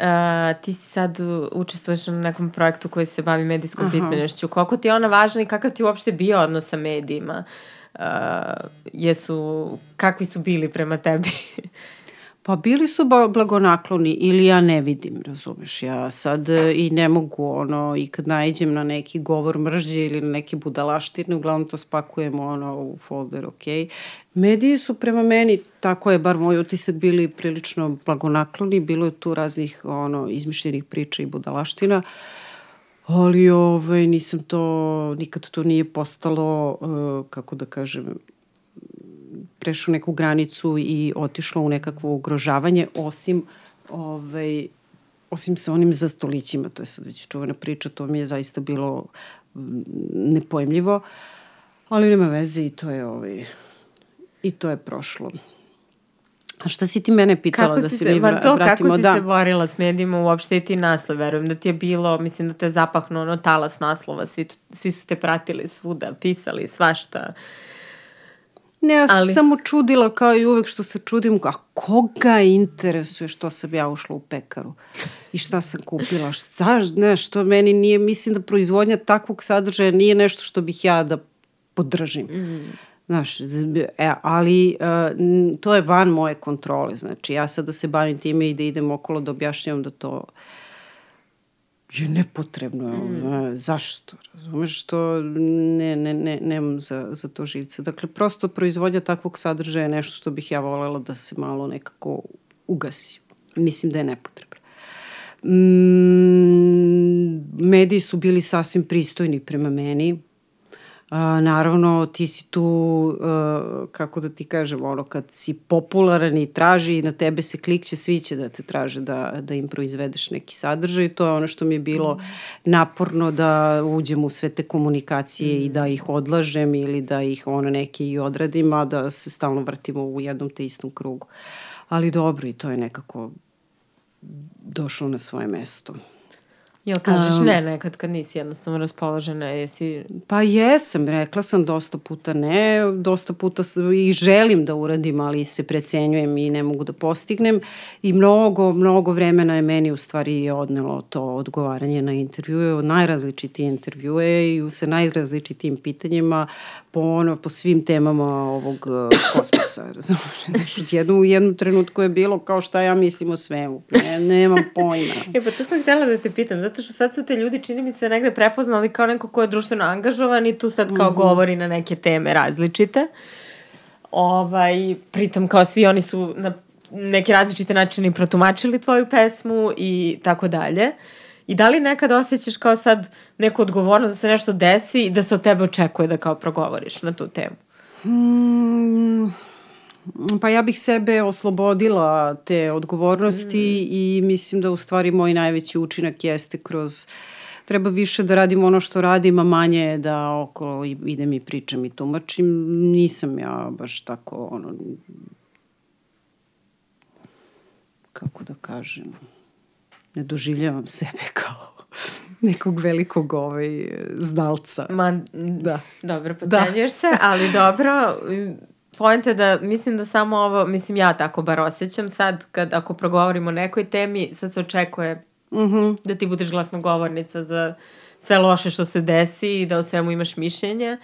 Uh, ti si sad učestvuješ na nekom projektu koji se bavi medijskom pismenošću. Koliko ti je ona važna i kakav ti uopšte bio odnos sa medijima? Uh, uh, jesu, kakvi su bili prema tebi? Pa bili su blagonakloni ili ja ne vidim, razumeš, ja sad e, i ne mogu ono, i kad najđem na neki govor mržđe ili na neke budalaštine, uglavnom to spakujemo ono u folder, ok. Mediji su prema meni, tako je bar moj utisak, bili prilično blagonakloni, bilo je tu raznih ono, izmišljenih priča i budalaština. Uh, ali ovaj, nisam to, nikad to nije postalo, uh, kako da kažem, prešlo neku granicu i otišlo u nekakvo ugrožavanje, osim ovaj, osim sa onim za stolićima, to je sad već čuvena priča, to mi je zaista bilo mm, nepojemljivo, ali nema veze i to je ovaj, i to je prošlo. A šta si ti mene pitala kako da se, mi vra, to, vratimo? Kako si da. se borila s medijima uopšte i ti naslov? Verujem da ti je bilo, mislim da te zapahnu ono talas naslova, svi, svi su te pratili svuda, pisali svašta. Ne, ja Ali... samo čudila kao i uvek što se čudim, a koga interesuje što sam ja ušla u pekaru i šta sam kupila, šta, ne, što meni nije, mislim da proizvodnja takvog sadržaja nije nešto što bih ja da podržim. Mm. Znaš, e, ali uh, to je van moje kontrole. Znači, ja sad da se bavim time i da idem okolo da objašnjavam da to je nepotrebno. Mm. Zašto? Razumeš što ne, ne, ne, nemam za, za to živce. Dakle, prosto proizvodnja takvog sadržaja je nešto što bih ja volela da se malo nekako ugasi. Mislim da je nepotrebno. Mm, mediji su bili sasvim pristojni prema meni A, naravno, ti si tu, uh, kako da ti kažem, ono, kad si popularan i traži na tebe se klikće, svi će da te traže da, da im proizvedeš neki sadržaj. To je ono što mi je bilo naporno da uđem u sve te komunikacije mm. i da ih odlažem ili da ih ono neke i odradim, a da se stalno vrtimo u jednom te istom krugu. Ali dobro, i to je nekako došlo na svoje mesto. Jel kažeš um, ne nekad kad nisi jednostavno raspoložena, jesi... Pa jesam, rekla sam dosta puta ne, dosta puta i želim da uradim, ali se precenjujem i ne mogu da postignem i mnogo, mnogo vremena je meni u stvari odnelo to odgovaranje na intervjue, najrazličitije intervjue i sa najrazličitijim pitanjima po, ono, po svim temama ovog uh, kosmosa. U jednu, u jednu trenutku je bilo kao šta ja mislim o svemu. Ne, nemam pojma. e pa to sam htjela da te pitam, zato što sad su te ljudi, čini mi se, negde prepoznali kao neko ko je društveno angažovan i tu sad kao mm -hmm. govori na neke teme različite. Ovaj, pritom kao svi oni su na neke različite načine protumačili tvoju pesmu i tako dalje. I da li nekad osjećaš kao sad neku odgovornost da se nešto desi i da se od tebe očekuje da kao progovoriš na tu temu? Hmm, pa ja bih sebe oslobodila te odgovornosti mm. i mislim da u stvari moj najveći učinak jeste kroz treba više da radim ono što radim, a manje da okolo idem i pričam i tumačim. Nisam ja baš tako ono kako da kažem ne doživljavam sebe kao nekog velikog ovaj, znalca. Ma, da. Dobro, pocenjuješ da. se, ali dobro, Pojenta je da mislim da samo ovo, mislim ja tako bar osjećam sad kad ako progovorimo o nekoj temi, sad se očekuje mm -hmm. da ti budeš glasnogovornica za sve loše što se desi i da o svemu imaš mišljenje.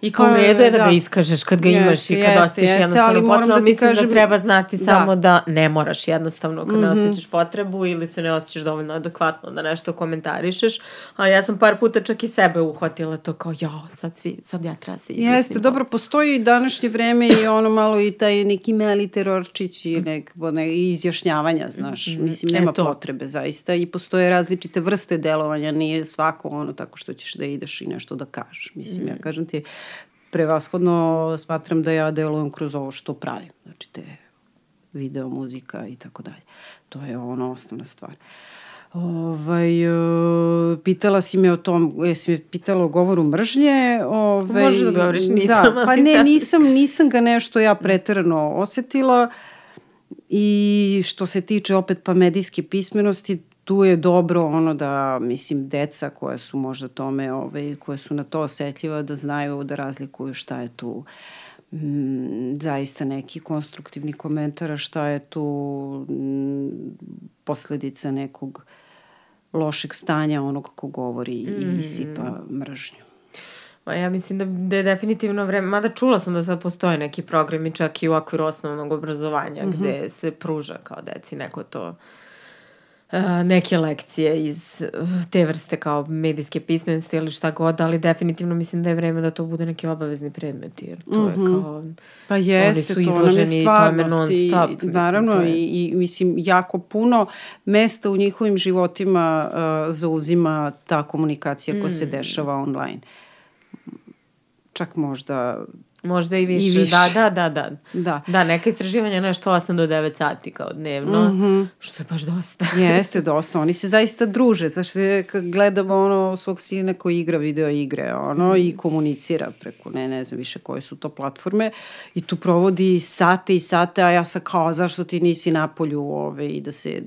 I kao u redu je da, da ga iskažeš kad ga jeste, imaš i kad jeste, jeste, jednostavno ali potrebu, da mislim da kažem, da treba znati da. samo da ne moraš jednostavno kad mm -hmm. ne mhm. osjećaš potrebu ili se ne osjećaš dovoljno adekvatno da nešto komentarišeš. A ja sam par puta čak i sebe uhvatila to kao jao, sad, svi, sad ja treba se izvisnim. Jeste, dobro, postoji i današnje vreme i ono malo i taj neki mali terorčić i nek, ne, izjašnjavanja, znaš. Mm -hmm. Mislim, nema e potrebe zaista i postoje različite vrste delovanja, nije svako ono tako što ćeš da ideš i nešto da kažeš. Mislim, mm. ja kažem ti, prevashodno smatram da ja delujem kroz ovo što pravim. Znači te video, muzika i tako dalje. To je ono osnovna stvar. Ovaj, uh, pitala si me o tom, jesi me pitala o govoru mržnje. Ovaj, Možeš da govoriš, nisam. Da, pa ne, nisam, nisam ga nešto ja preterano osetila i što se tiče opet pa medijske pismenosti, tu je dobro ono da, mislim, deca koja su možda tome, ovaj, koje su na to osetljiva, da znaju da razlikuju šta je tu mm, zaista neki konstruktivni komentar, a šta je tu mm, posledica nekog lošeg stanja onog ko govori mm. i isipa mržnju. Ma ja mislim da, da je definitivno vreme, mada čula sam da sad postoje neki programi čak i u okviru osnovnog obrazovanja mm -hmm. gde se pruža kao deci neko to neke lekcije iz te vrste kao medijske pismenosti ili šta god, ali definitivno mislim da je vreme da to bude neki obavezni predmet, jer to mm -hmm. je mhm. kao... Pa jeste, oni su izloženi to tome non stop. I, naravno, mislim, je... i, i mislim, jako puno mesta u njihovim životima uh, zauzima ta komunikacija koja mm. se dešava online. Čak možda Možda i više. I više. Da, da, da, da. Da, da neka istraživanja nešto 8 do 9 sati kao dnevno, mm -hmm. što je baš dosta. Jeste dosta. Oni se zaista druže. Kad gledamo ono svog sina koji igra video igre ono, mm. i komunicira preko ne, ne znam više koje su to platforme i tu provodi sate i sate, a ja sam kao zašto ti nisi na polju ove, i da se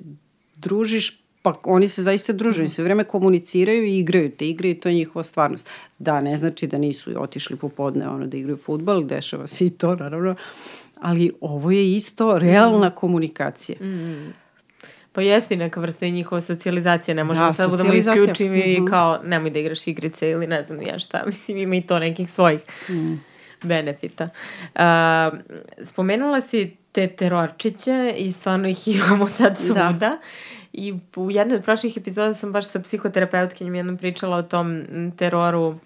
družiš pa oni se zaista druže, mm. sve vreme komuniciraju i igraju te igre i to je njihova stvarnost. Da, ne znači da nisu otišli popodne ono, da igraju futbol, dešava se i to naravno, ali ovo je isto realna mm. komunikacija. Mm. Pa jeste i neka vrsta i njihova socijalizacija, ne možemo da, sad budemo isključivi mm -hmm. i kao nemoj da igraš igrice ili ne znam ja šta, mislim ima i to nekih svojih mm. benefita. Uh, spomenula si te terorčiće i stvarno ih imamo sad da. svuda. Da. I u jednoj od prošlih epizoda sam baš sa psihoterapeutkinjom jednom pričala o tom teroru uh,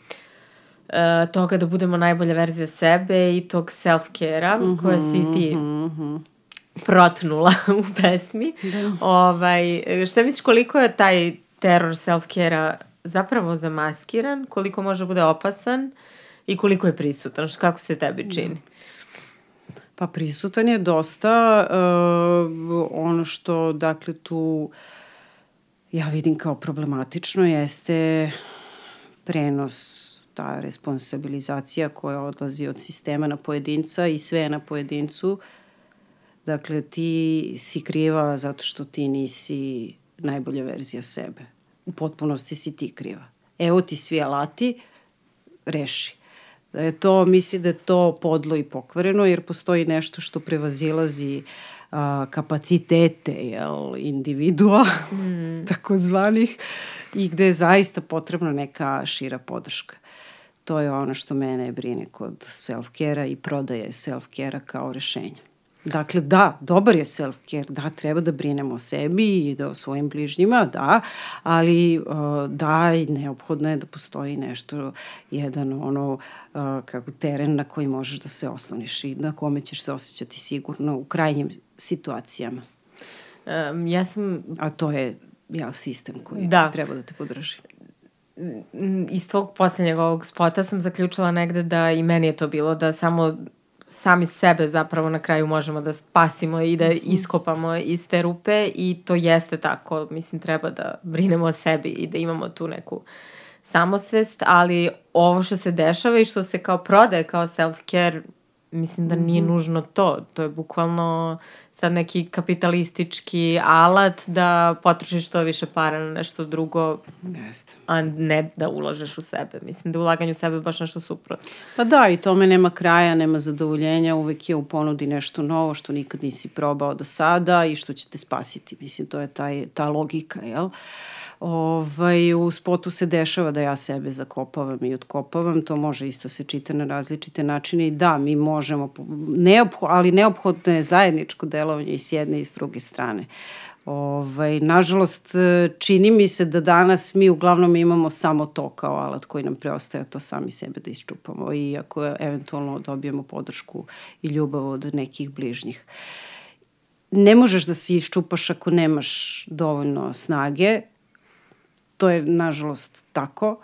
toga da budemo najbolja verzija sebe i tog self-care-a mm -hmm, koje si ti mm -hmm. protnula u pesmi. Da. Ovaj, šta misliš koliko je taj teror self-care-a zapravo zamaskiran, koliko može bude opasan i koliko je prisutan, kako se tebi čini? Mm. Pa prisutan je dosta uh, ono što dakle tu ja vidim kao problematično jeste prenos ta responsabilizacija koja odlazi od sistema na pojedinca i sve na pojedincu. Dakle, ti si kriva zato što ti nisi najbolja verzija sebe. u potpunosti si ti kriva. Evo ti svi alati, reši. Da je to, misli da je to podlo i pokvareno, jer postoji nešto što prevazilazi a, kapacitete jel, individua, mm. takozvanih, i gde je zaista potrebna neka šira podrška. To je ono što mene brine kod self-care-a i prodaje self-care-a kao rešenja. Dakle, da, dobar je self-care, da, treba da brinemo o sebi i da o svojim bližnjima, da, ali da, i neophodno je da postoji nešto, jedan ono, kako teren na koji možeš da se osloniš i na kome ćeš se osjećati sigurno u krajnjim situacijama. Um, ja sam... A to je ja, sistem koji da. treba da te podrži iz tvog poslednjeg ovog spota sam zaključila negde da i meni je to bilo da samo sami sebe zapravo na kraju možemo da spasimo i da mhm. iskopamo iz te rupe i to jeste tako. Mislim, treba da brinemo o sebi i da imamo tu neku samosvest, ali ovo što se dešava i što se kao prodaje kao self-care, mislim da nije mhm. nužno to. To je bukvalno sad neki kapitalistički alat da potrošiš što više para na nešto drugo, Jeste. a ne da ulažeš u sebe. Mislim da ulaganje u sebe je baš nešto suprotno. Pa da, i tome nema kraja, nema zadovoljenja, uvek je u ponudi nešto novo što nikad nisi probao do sada i što će te spasiti. Mislim, to je taj, ta logika, jel? Uh, Ovaj, u spotu se dešava da ja sebe zakopavam i otkopavam, to može isto se čita na različite načine i da, mi možemo, neopho, ali neophodno je zajedničko delovanje i s jedne i s druge strane. Ovaj, nažalost, čini mi se da danas mi uglavnom imamo samo to kao alat koji nam preostaje, to sami sebe da isčupamo i ako eventualno dobijemo podršku i ljubav od nekih bližnjih. Ne možeš da se iščupaš ako nemaš dovoljno snage, to je nažalost tako.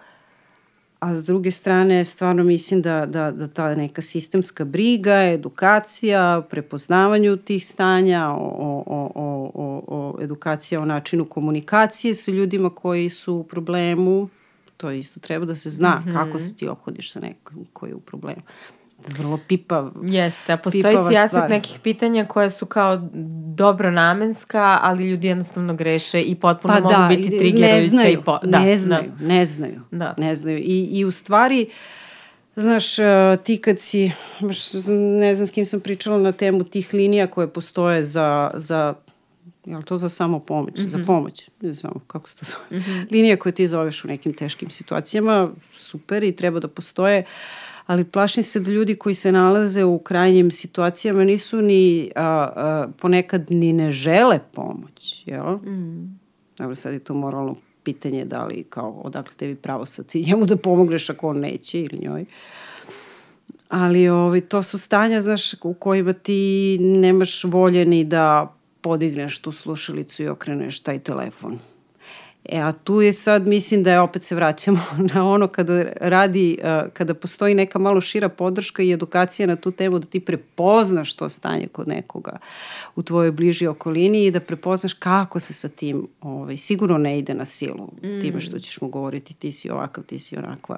A s druge strane, stvarno mislim da, da, da ta neka sistemska briga, edukacija, prepoznavanju tih stanja, o, o, o, o, o edukacija o načinu komunikacije sa ljudima koji su u problemu, to isto treba da se zna mm -hmm. kako se ti obhodiš sa nekom koji je u problemu vrlo pipav. Jeste, a postoji sijaset nekih pitanja koje su kao dobro namenska, ali ljudi jednostavno greše i potpuno pa mogu da, biti trigerujuće. Ne i po... da, ne znaju, da. ne znaju, da. ne znaju. I, I u stvari, znaš, e, ti kad si, baš ne znam s kim sam pričala na temu tih linija koje postoje za, za je li to za samo pomoć, mm -hmm. za mhm. pomoć, ne znam kako se to zove, mm -hmm. linija koje ti zoveš u nekim teškim situacijama, super i treba da postoje, uh, ali plašim se da ljudi koji se nalaze u krajnjim situacijama nisu ni a, a, ponekad ni ne žele pomoć, jel? Mm. Dobro, sad je to moralno pitanje da li kao odakle tebi pravo sad ti njemu da pomogneš ako on neće ili njoj. Ali ovi, to su stanja, znaš, u kojima ti nemaš volje ni da podigneš tu slušalicu i okreneš taj telefon. E, a tu je sad, mislim da je opet se vraćamo na ono kada radi, kada postoji neka malo šira podrška i edukacija na tu temu da ti prepoznaš to stanje kod nekoga u tvojoj bliži okolini i da prepoznaš kako se sa tim, ovaj, sigurno ne ide na silu mm. time što ćeš mu govoriti ti si ovakav, ti si onakva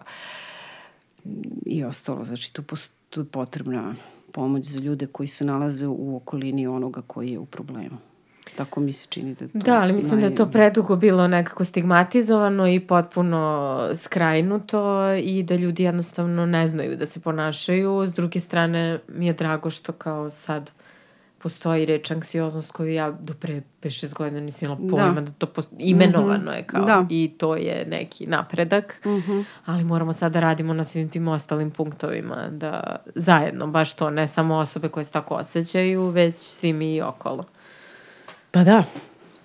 i ostalo. Znači, tu, tu je potrebna pomoć za ljude koji se nalaze u okolini onoga koji je u problemu. Tako mi se čini da to... Da, ali mislim naj... da je to predugo bilo nekako stigmatizovano i potpuno skrajnuto i da ljudi jednostavno ne znaju da se ponašaju. S druge strane, mi je drago što kao sad postoji reč anksioznost koju ja do pre 5-6 godina nisam imala da. pojma da, da to posto... imenovano mm -hmm. je kao da. i to je neki napredak, mm -hmm. ali moramo sad da radimo na svim tim ostalim punktovima da zajedno, baš to, ne samo osobe koje se tako osjećaju, već svi mi i okolo. Pa da,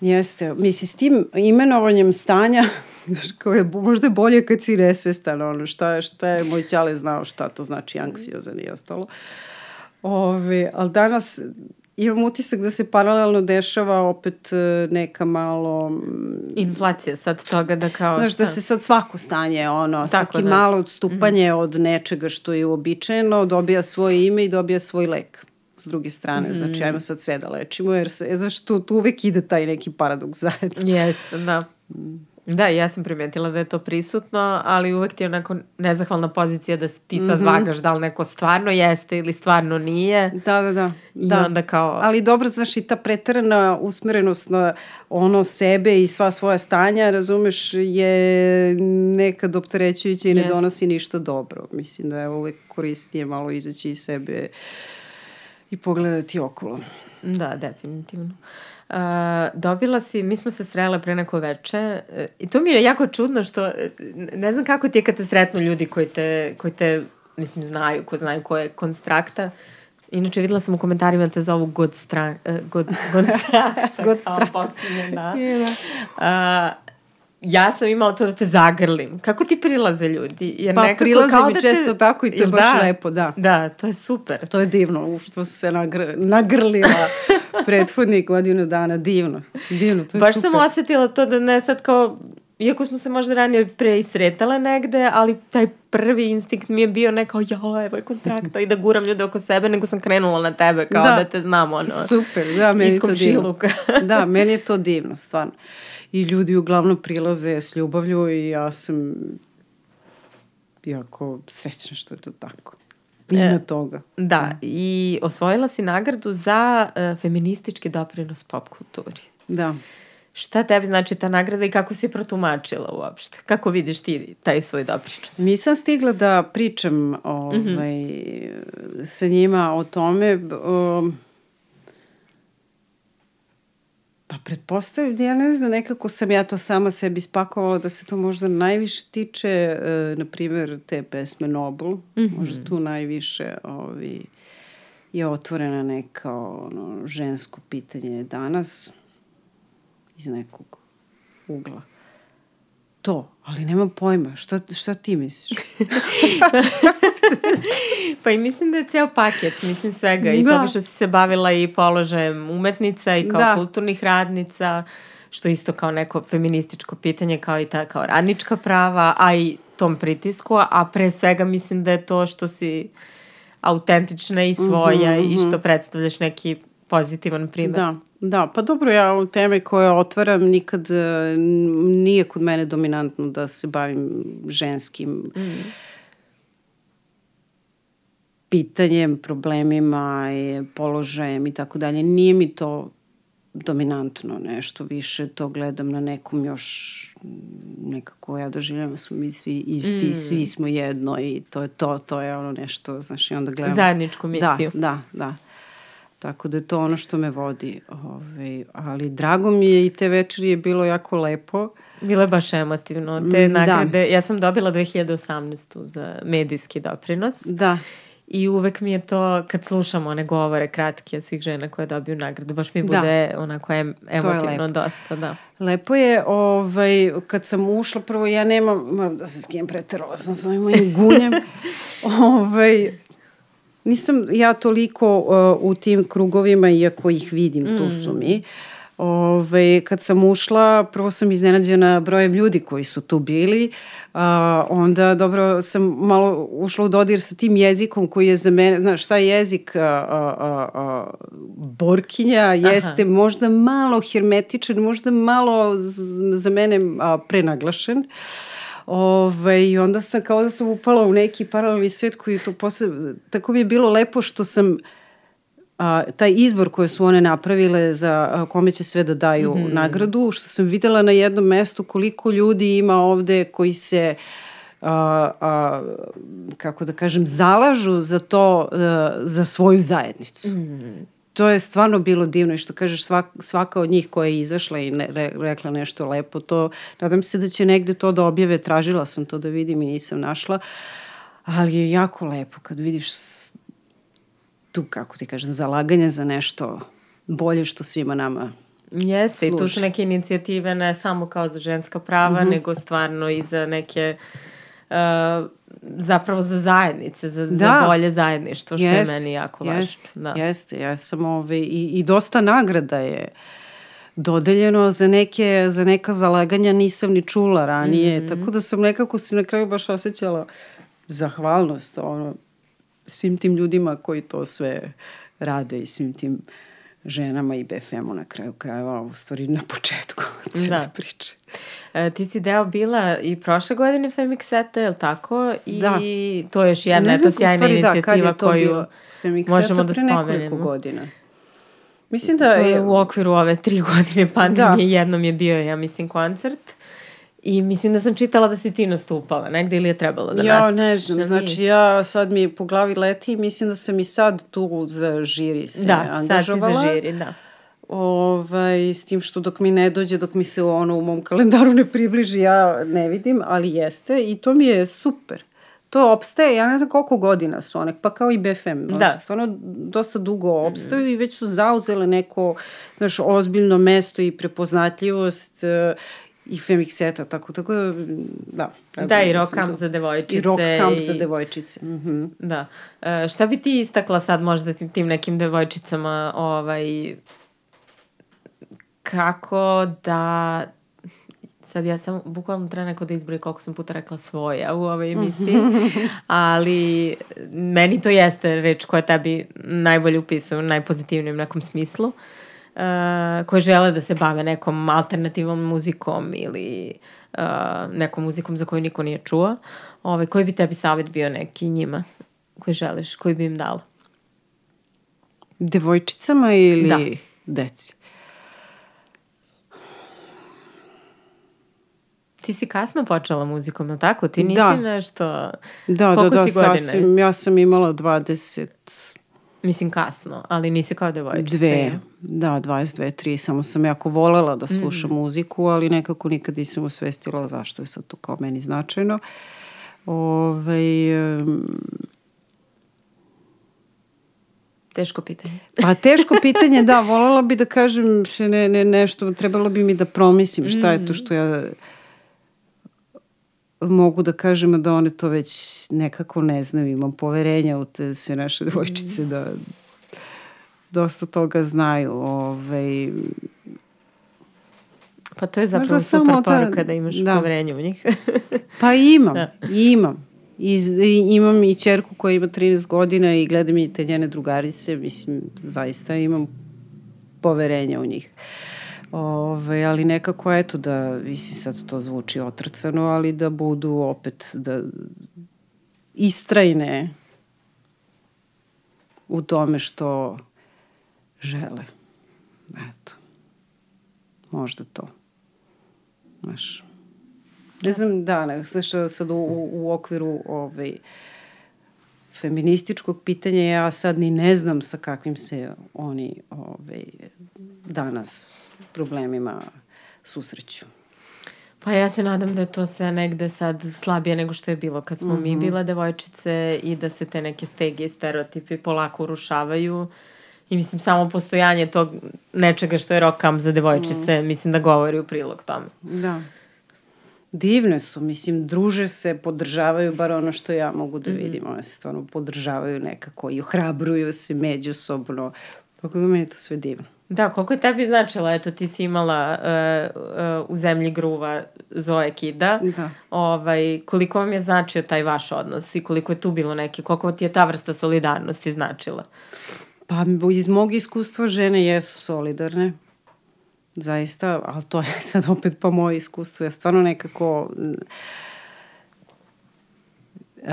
jeste. Misli, s tim imenovanjem stanja, koje je možda bolje kad si nesvestan, ono, šta je, šta je moj ćale znao šta to znači anksiozan i ostalo. Ove, ali danas imam utisak da se paralelno dešava opet e, neka malo... Mm, Inflacija sad toga da kao... Znaš, da šta? da se sad svako stanje, ono, Tako svaki da, malo odstupanje mm -hmm. od nečega što je uobičajeno, dobija svoje ime i dobija svoj lek s druge strane. Mm. Znači, ajmo sad sve da lečimo, jer se, znaš, tu, tu uvek ide taj neki paradoks zajedno. Jeste, da. Mm. Da, ja sam primetila da je to prisutno, ali uvek ti je onako nezahvalna pozicija da ti sad mm -hmm. vagaš da li neko stvarno jeste ili stvarno nije. Da, da, da. I da. onda kao... Ali dobro, znaš, i ta pretarana usmerenost na ono sebe i sva svoja stanja, razumeš, je nekad opterećujuća i ne yes. donosi ništa dobro. Mislim da je uvek koristije malo izaći iz sebe i pogledati okolo. Da, definitivno. Uh, dobila si, mi smo se srele pre neko veče uh, i to mi je jako čudno što ne znam kako ti je kad te sretnu ljudi koji te, koji te mislim znaju, ko znaju ko je konstrakta. Inače videla sam u komentarima da te zovu God Stra, uh, God, God Stra, God Stra. da. Uh, ja sam imala to da te zagrlim. Kako ti prilaze ljudi? Jer pa nekako, prilaze kao mi da često te... tako i to je baš da, lepo, da. Da, to je super. To je divno, u što se nagr nagrlila prethodnih godinu dana, divno. Divno, to je baš super. sam osetila to da ne sad kao iako smo se možda ranije pre isretale negde, ali taj prvi instinkt mi je bio ne kao, ja, evo je kontrakta i da guram ljude oko sebe, nego sam krenula na tebe kao da, da te znam, ono, Super, da, meni je to divno. da, meni je to divno, stvarno i ljudi uglavnom prilaze s ljubavlju i ja sam jako srećna što je to tako. Ima e, toga. Da, da, i osvojila si nagradu za uh, feministički doprinos pop kulturi. Da. Šta tebi znači ta nagrada i kako si protumačila uopšte? Kako vidiš ti taj svoj doprinos? Nisam stigla da pričam ovaj, mm -hmm. sa njima o tome. Um, Pa pretpostavljam, ja ne znam, nekako sam ja to sama sebi spakovala da se to možda najviše tiče, e, na primjer, te pesme Nobel, mm -hmm. možda tu najviše ovi, je otvorena neka ono, žensko pitanje danas iz nekog ugla to, ali nemam pojma. Šta, šta ti misliš? pa i mislim da je ceo paket, mislim svega. I da. toga što si se bavila i položajem umetnica i kao da. kulturnih radnica, što isto kao neko feminističko pitanje, kao i ta kao radnička prava, a i tom pritisku, a pre svega mislim da je to što si autentična i svoja mm -hmm, i što mhm. predstavljaš neki pozitivan primjer. Da, da, pa dobro, ja u teme koje otvaram nikad e, nije kod mene dominantno da se bavim ženskim mm. pitanjem, problemima, položajem i tako dalje. Nije mi to dominantno nešto više, to gledam na nekom još nekako ja doživljam da smo mi svi isti, mm. svi smo jedno i to je to, to je ono nešto, znaš, i onda gledam... Zajedničku misiju. Da, da, da. Tako da je to ono što me vodi. Ove, ovaj, ali drago mi je i te večeri je bilo jako lepo. Bilo je baš emotivno. Te mm, da. nagrade, da. ja sam dobila 2018. za medijski doprinos. Da. I uvek mi je to, kad slušam one govore kratke od svih žena koje dobiju nagrade, baš mi da. bude da. onako em, emotivno dosta, da. Lepo je, ovaj, kad sam ušla, prvo ja nemam, moram da se s kim preterala sam s ovim mojim gunjem, ovaj, Nisam ja toliko uh, u tim krugovima, iako ih vidim, mm. tu su mi. Ove, kad sam ušla, prvo sam iznenađena brojem ljudi koji su tu bili, a, onda dobro sam malo ušla u dodir sa tim jezikom koji je za mene, znaš šta je jezik a, a, a, borkinja, jeste Aha. možda malo hermetičan, možda malo z, za mene a, prenaglašen. Ove, I onda sam kao da sam upala u neki paralelni svet koji to posle, tako mi je bilo lepo što sam a, taj izbor koje su one napravile za a, kome će sve da daju mm -hmm. nagradu, što sam videla na jednom mestu koliko ljudi ima ovde koji se a, a, kako da kažem, zalažu za to, a, za svoju zajednicu. Mm -hmm to je stvarno bilo divno i što kažeš svak, svaka od njih koja je izašla i ne, re, rekla nešto lepo, to nadam se da će negde to da objave, tražila sam to da vidim i nisam našla, ali je jako lepo kad vidiš tu, kako ti kažem, zalaganje za nešto bolje što svima nama Jeste, služi. i tu su neke inicijative ne samo kao za ženska prava, mm -hmm. nego stvarno i za neke uh, zapravo za zajednice, za, da. za bolje zajedništvo, što jest, je meni jako važno. Da. jeste. Ja sam ove, i, i dosta nagrada je dodeljeno za neke, za neka zalaganja nisam ni čula ranije, mm -hmm. tako da sam nekako se na kraju baš osjećala zahvalnost ono, svim tim ljudima koji to sve rade i svim tim ženama i BFM-u na kraju krajeva, u stvari na početku cijele da. priče. E, ti si deo bila i prošle godine Femikseta, je li tako? I da. to je još jedna eto sjajna inicijativa da, koju možemo da spomenemo. pre nekoliko godina. Mislim da to je, je u okviru ove tri godine pandemije, da. jednom je bio, ja mislim, koncert. I mislim da sam čitala da si ti nastupala negde ili je trebalo da ja, nastupiš. Ja ne znam, znači ja sad mi po glavi leti i mislim da sam i sad tu za žiri se da, angažovala. Da, sad si za žiri, da. Ovaj, s tim što dok mi ne dođe, dok mi se ono u mom kalendaru ne približi, ja ne vidim, ali jeste i to mi je super. To opstaje, ja ne znam koliko godina su one, pa kao i BFM. Da. Znači, stvarno dosta dugo opstaju mm. i već su zauzele neko znaš, ozbiljno mesto i prepoznatljivost i Femikseta, tako, tako da, da. Da, i rock camp za devojčice. I rock camp i... za devojčice. Mm -hmm. Da. E, šta bi ti istakla sad možda tim nekim devojčicama, ovaj, kako da sad ja sam bukvalno treba neko da izbroji koliko sam puta rekla svoja u ovoj emisiji, ali meni to jeste reč koja tebi najbolje upisuje u najpozitivnijem nekom smislu. Uh, uh, koje žele da se bave nekom alternativnom muzikom ili uh, nekom muzikom za koju niko nije čuo, ovaj, koji bi tebi savjet bio neki njima koji želiš, koji bi im dala? Devojčicama ili da. deci? Ti si kasno počela muzikom, je tako? Ti nisi da. nešto... Da, da, da, sasvim. Ja sam imala 20 Mislim kasno, ali nisi kao devojčica. Dve, da, 22, 3. Samo sam jako volela da slušam mm. muziku, ali nekako nikad nisam osvestila zašto je sad to kao meni značajno. Ove, ovaj, um, Teško pitanje. Pa teško pitanje, da, volela bi da kažem ne, ne, nešto, trebalo bi mi da promislim šta je to mm. što ja mogu da kažem da one to već nekako ne znaju, imam poverenja u te sve naše devojčice da dosta toga znaju. Ovaj, pa to je zapravo super poruka da imaš da. poverenje u njih. pa imam, da. imam. I, imam i čerku koja ima 13 godina i gledam i te njene drugarice, mislim, zaista imam poverenja u njih. Uh, Ove, ali nekako eto da, visi sad to zvuči otrcano, ali da budu opet, da istrajne u tome što žele. Eto. Možda to. Znaš. Ne znam, da, ne, znaš, sad u, u okviru ovaj, feminističkog pitanja ja sad ni ne znam sa kakvim se oni ovaj, danas problemima susreću. Pa ja se nadam da je to sve negde sad slabije nego što je bilo kad smo mm -hmm. mi mhm. bila devojčice i da se te neke stege i stereotipi polako urušavaju. I mislim, samo postojanje tog nečega što je rokam za devojčice, mm. mislim da govori u prilog tome. Da. Divne su, mislim, druže se, podržavaju, bar ono što ja mogu da vidim, mm. one se stvarno podržavaju nekako i ohrabruju se međusobno. Tako da meni je to sve divno. Da, koliko je tebi značila, eto ti si imala uh, uh, u zemlji gruva Zoe Kida, da. ovaj, koliko vam je značio taj vaš odnos i koliko je tu bilo neke, koliko ti je ta vrsta solidarnosti značila? Pa iz mog iskustva žene jesu solidarne, zaista, ali to je sad opet pa moje iskustvo, ja stvarno nekako... Uh,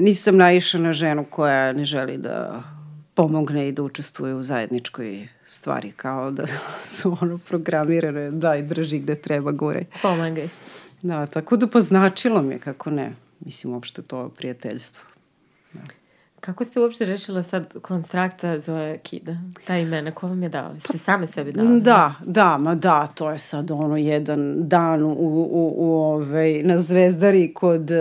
nisam naišla na ženu koja ne želi da pomogne i da učestvuje u zajedničkoj stvari, kao da su ono programirane, daj, drži gde treba, gore. Pomagaj. Da, tako da poznačilo mi je kako ne. Mislim, uopšte to prijateljstvo. Da. Kako ste uopšte rešila sad konstrakta Zoe Kida? Ta imena, ko vam je dala? Ste same sebi dali? Da, da, ma da, to je sad ono jedan dan u, u, u ovaj, na Zvezdari kod uh,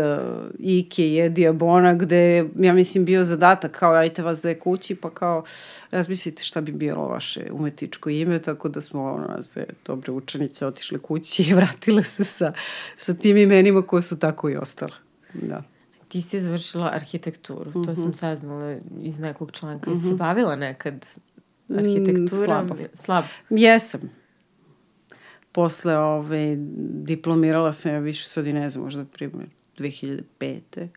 Ike i Edija Bona gde, ja mislim, bio zadatak kao ajte vas dve kući, pa kao razmislite šta bi bilo vaše umetničko ime, tako da smo ono, sve dobre učenice otišle kući i vratile se sa, sa tim imenima koje su tako i ostale. Da ti si završila arhitekturu, mm -hmm. to sam mhm. saznala iz nekog članka. Mm -hmm. se bavila nekad arhitekturom? Mm, slabo. Slab. Jesam. Posle ove, diplomirala sam ja više sad i ne znam, možda primjer 2005.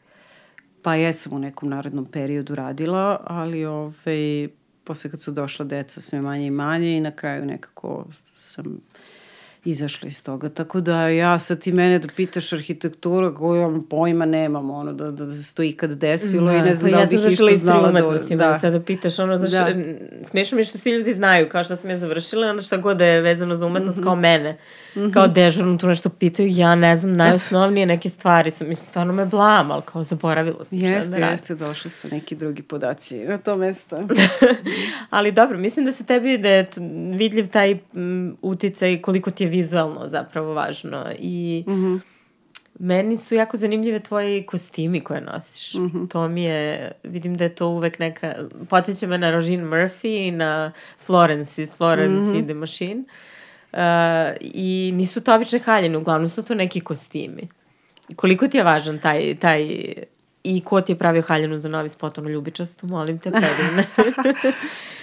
Pa jesam u nekom narednom periodu radila, ali ove, posle kad su došla deca sve manje i manje i na kraju nekako sam izašla iz toga. Tako da ja sad ti mene da pitaš arhitektura koju ja pojma nemam, ono, da, da, da se to ikad desilo da, i ne znam pa da ja bih išta znala. Ja sam da, da. sada pitaš, ono, znaš, da. smiješno mi što svi ljudi znaju kao šta sam ja završila, onda šta god da je vezano za umetnost mm -hmm. kao mene, mm -hmm. kao dežurno tu nešto pitaju, ja ne znam, najosnovnije neke stvari, sam, mislim, stvarno me blam, ali kao zaboravila sam jeste, šta da Jeste, došli su neki drugi podaci na to mesto. ali dobro, mislim da se tebi da je vidljiv taj uticaj koliko ti je vizualno zapravo važno i mm -hmm. meni su jako zanimljive tvoji kostimi koje nosiš. Mm -hmm. To mi je, vidim da je to uvek neka, podsjeća me na Rožine Murphy i na Florence iz Florence mm -hmm. i the Machine. Uh, I nisu to obične haljine, uglavnom su to neki kostimi. Koliko ti je važan taj, taj i ko ti je pravio haljinu za novi spot, ono ljubičastu, molim te, predivne.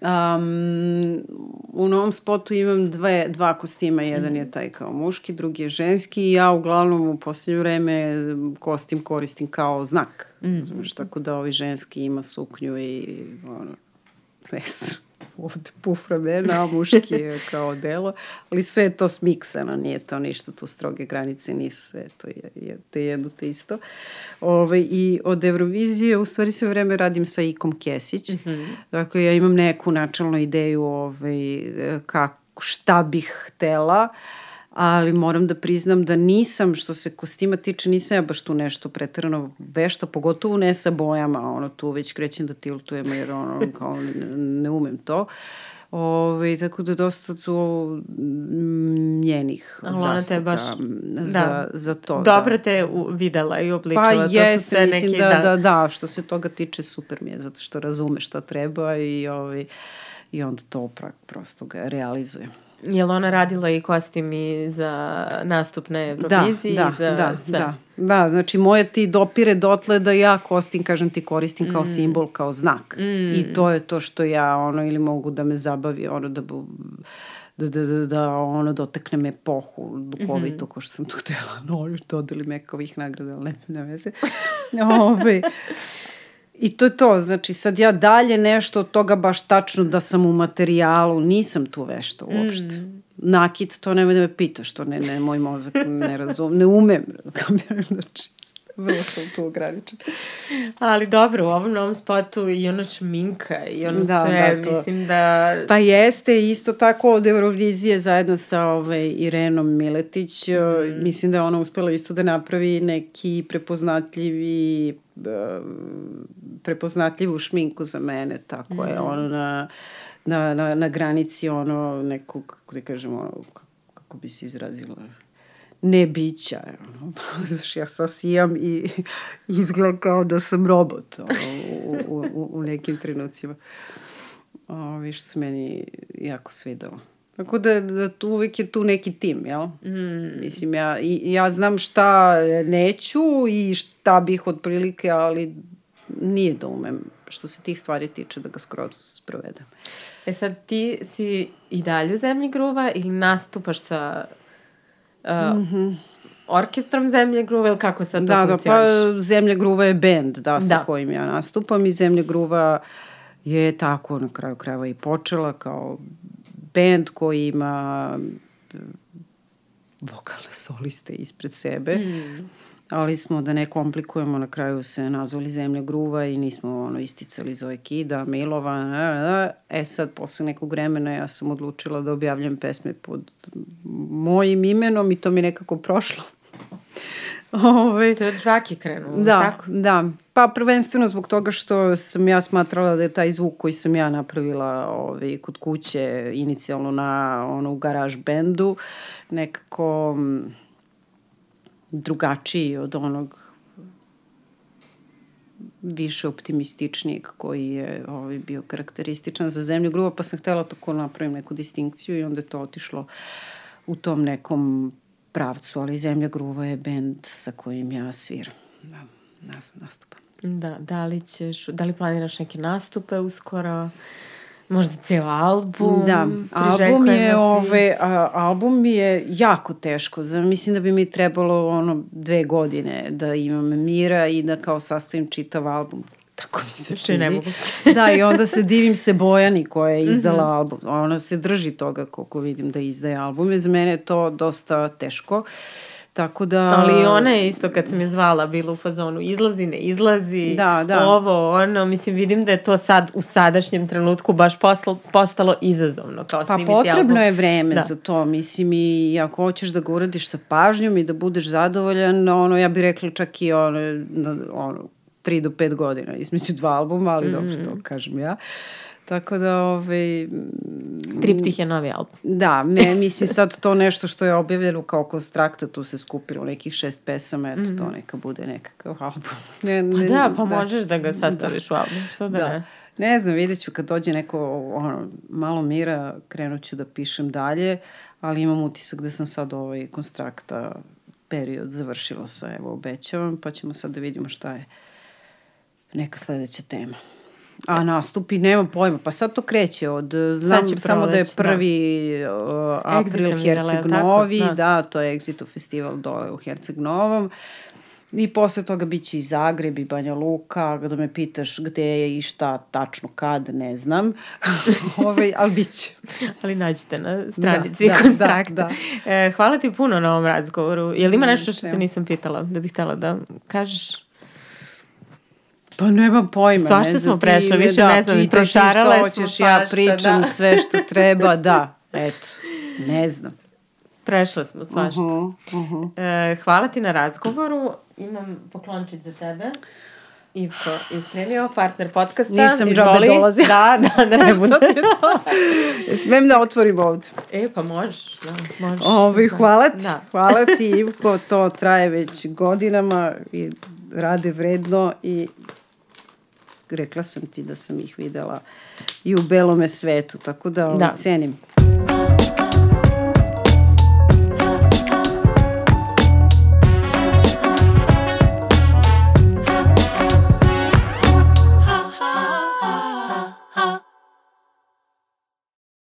Um, u novom spotu imam dve, dva kostima, jedan mm. je taj kao muški, drugi je ženski i ja uglavnom u posljednje vreme kostim koristim kao znak. Mm. Znaš, tako da ovi ženski ima suknju i ono, pes od puf ramena, muški je kao delo, ali sve je to smiksano, nije to ništa, tu stroge granice nisu sve, to je, je te jedno te isto. Ove, ovaj, I od Eurovizije, u stvari sve vreme radim sa Ikom Kesić, mm -hmm. dakle ja imam neku načalnu ideju ovaj, kako, šta bih htela, ali moram da priznam da nisam, što se kostima tiče, nisam ja baš tu nešto pretrano vešta, pogotovo ne sa bojama, ono, tu već krećem da tiltujem, jer ono, kao, ne, ne umem to. Ove, tako da dosta tu njenih zasluga baš, za, da. za to. Dobro da. te videla i obličila. Pa jeste, su sve mislim neki, da, da, da, da, što se toga tiče super mi je, zato što razume šta treba i, ovaj, i onda to prosto ga realizujem. Je li ona radila i kostim i za nastup na Euroviziji? Da, da, za da, sve? da. Da, znači moje ti dopire dotle da ja kostim, kažem ti, koristim kao mm. simbol, kao znak. Mm. I to je to što ja, ono, ili mogu da me zabavi, ono, da bu, da, da, da, da ono doteknem epohu duhovito, mm -hmm. ko što sam tu htela, no, dodali mekovih nagrada, ali ne, ne veze. Ove, I to je to, znači sad ja dalje nešto od toga baš tačno da sam u materijalu, nisam tu vešta uopšte. Mm. Nakit, to nemoj da me pitaš, to ne, ne, moj mozak ne razum, ne umem. znači, vrlo sam tu ograničen. Ali dobro, u ovom novom spotu i ono šminka i ono da, sve, da, to. mislim da... Pa jeste, isto tako od Eurovizije zajedno sa ovaj, Irenom Miletić, mm. mislim da je ona uspela isto da napravi neki prepoznatljivi prepoznatljivu šminku za mene, tako mm. je, ono na, na, na, na granici ono nekog, kako da kažem, ono, kako bi se izrazila, ne bića. Ono. Znaš, ja sasijam i izgleda kao da sam robot ono, u, u, u nekim trenucima. O, viš se meni jako svidalo. Tako da, da tu uvek je tu neki tim, jel? Mm. Mislim, ja, i, ja znam šta neću i šta bih otprilike, ali nije da umem što se tih stvari tiče da ga skroz sprovedem. E sad ti si i dalje u Zemlji gruva ili nastupaš sa uh, mm -hmm. orkestrom Zemlje gruva ili kako sad to da, funkcioniš? Da, pa Zemlja gruva je bend, da, sa da. kojim ja nastupam i Zemlja gruva je tako na kraju krajeva i počela kao bend koji ima vokalne soliste ispred sebe. Mm ali smo da ne komplikujemo, na kraju se nazvali Zemlja gruva i nismo ono, isticali Zoe Kida, Milova, ne, ne. e sad posle nekog vremena ja sam odlučila da objavljam pesme pod mojim imenom i to mi nekako prošlo. Ove, to je od žvake krenulo, da, tako? Da, pa prvenstveno zbog toga što sam ja smatrala da je taj zvuk koji sam ja napravila ove, kod kuće inicijalno na ono, u garaž bendu nekako drugačiji od onog više optimističnijeg koji je ovaj, bio karakterističan za zemlju gruba, pa sam htela tako napravim neku distinkciju i onda je to otišlo u tom nekom pravcu, ali Zemlja gruva je bend sa kojim ja sviram. Da, nastupam. Da, da li ćeš, da li planiraš neke nastupe uskoro? Možda ceo album. Da, album je, ove, a, album je jako teško. Mislim da bi mi trebalo ono dve godine da imam mira i da kao sastavim čitav album. Tako mi se čini. nemoguće. da, i onda se divim se Bojani koja je izdala mm -hmm. album. Ona se drži toga koliko vidim da izdaje album. Za mene je to dosta teško. Tako da... Ali ona je isto kad sam je zvala bila u fazonu izlazi, ne izlazi, da, da. ovo, ono, mislim vidim da je to sad u sadašnjem trenutku baš poslo, postalo izazovno kao pa snimiti album. Pa potrebno je vreme da. za to, mislim i ako hoćeš da ga uradiš sa pažnjom i da budeš zadovoljan, ono, ja bih rekla čak i ono, ono 3 do 5 godina između dva albuma, ali mm -hmm. dobro što kažem ja. Tako da, ovaj... Triptih je novi album. Da, me, mislim sad to nešto što je objavljeno kao konstrakta, tu se skupilo nekih šest pesama, eto mm -hmm. to neka bude nekakav album. Ne, ne, pa da, pa da. možeš da ga sastaviš da. u album, što da, da. ne? Ne znam, vidjet ću kad dođe neko ono, malo mira, krenut ću da pišem dalje, ali imam utisak da sam sad ovaj konstrakta period završila sa, evo, obećavam, pa ćemo sad da vidimo šta je neka sledeća tema. A nastupi, nema pojma. Pa sad to kreće od, znam samo da je da. prvi da. uh, april Herceg Novi, da. da, to je Exito festival dole u Herceg Novom. I posle toga biće i Zagreb i Banja Luka, da me pitaš gde je i šta tačno kad, ne znam. Ove, ovaj, ali bit će. ali nađete na stranici da, da, konstrakta. Da, da. E, hvala ti puno na ovom razgovoru. Je li ima nešto što te nisam pitala, da bih htela da kažeš? Pa nemam pojma. Svašta ne smo prešla, više da, ne znam, prošarale smo hoćeš, ja pričam da. sve što treba, da, eto, ne znam. Prešla smo svašta. Uh -huh, uh -huh. E, hvala ti na razgovoru. Imam poklončić za tebe. Ivko ispremio, partner podcasta. Nisam džabe dolazi. Da, da, da ne bude. Je to? Smem da otvorim ovde. E, pa možeš. Da, možeš. Ovi, hvala ti. Da. Hvala ti, Ivko. To traje već godinama i rade vredno i rekla sam ti da sam ih videla i u belome svetu, tako da, da. cenim. Da.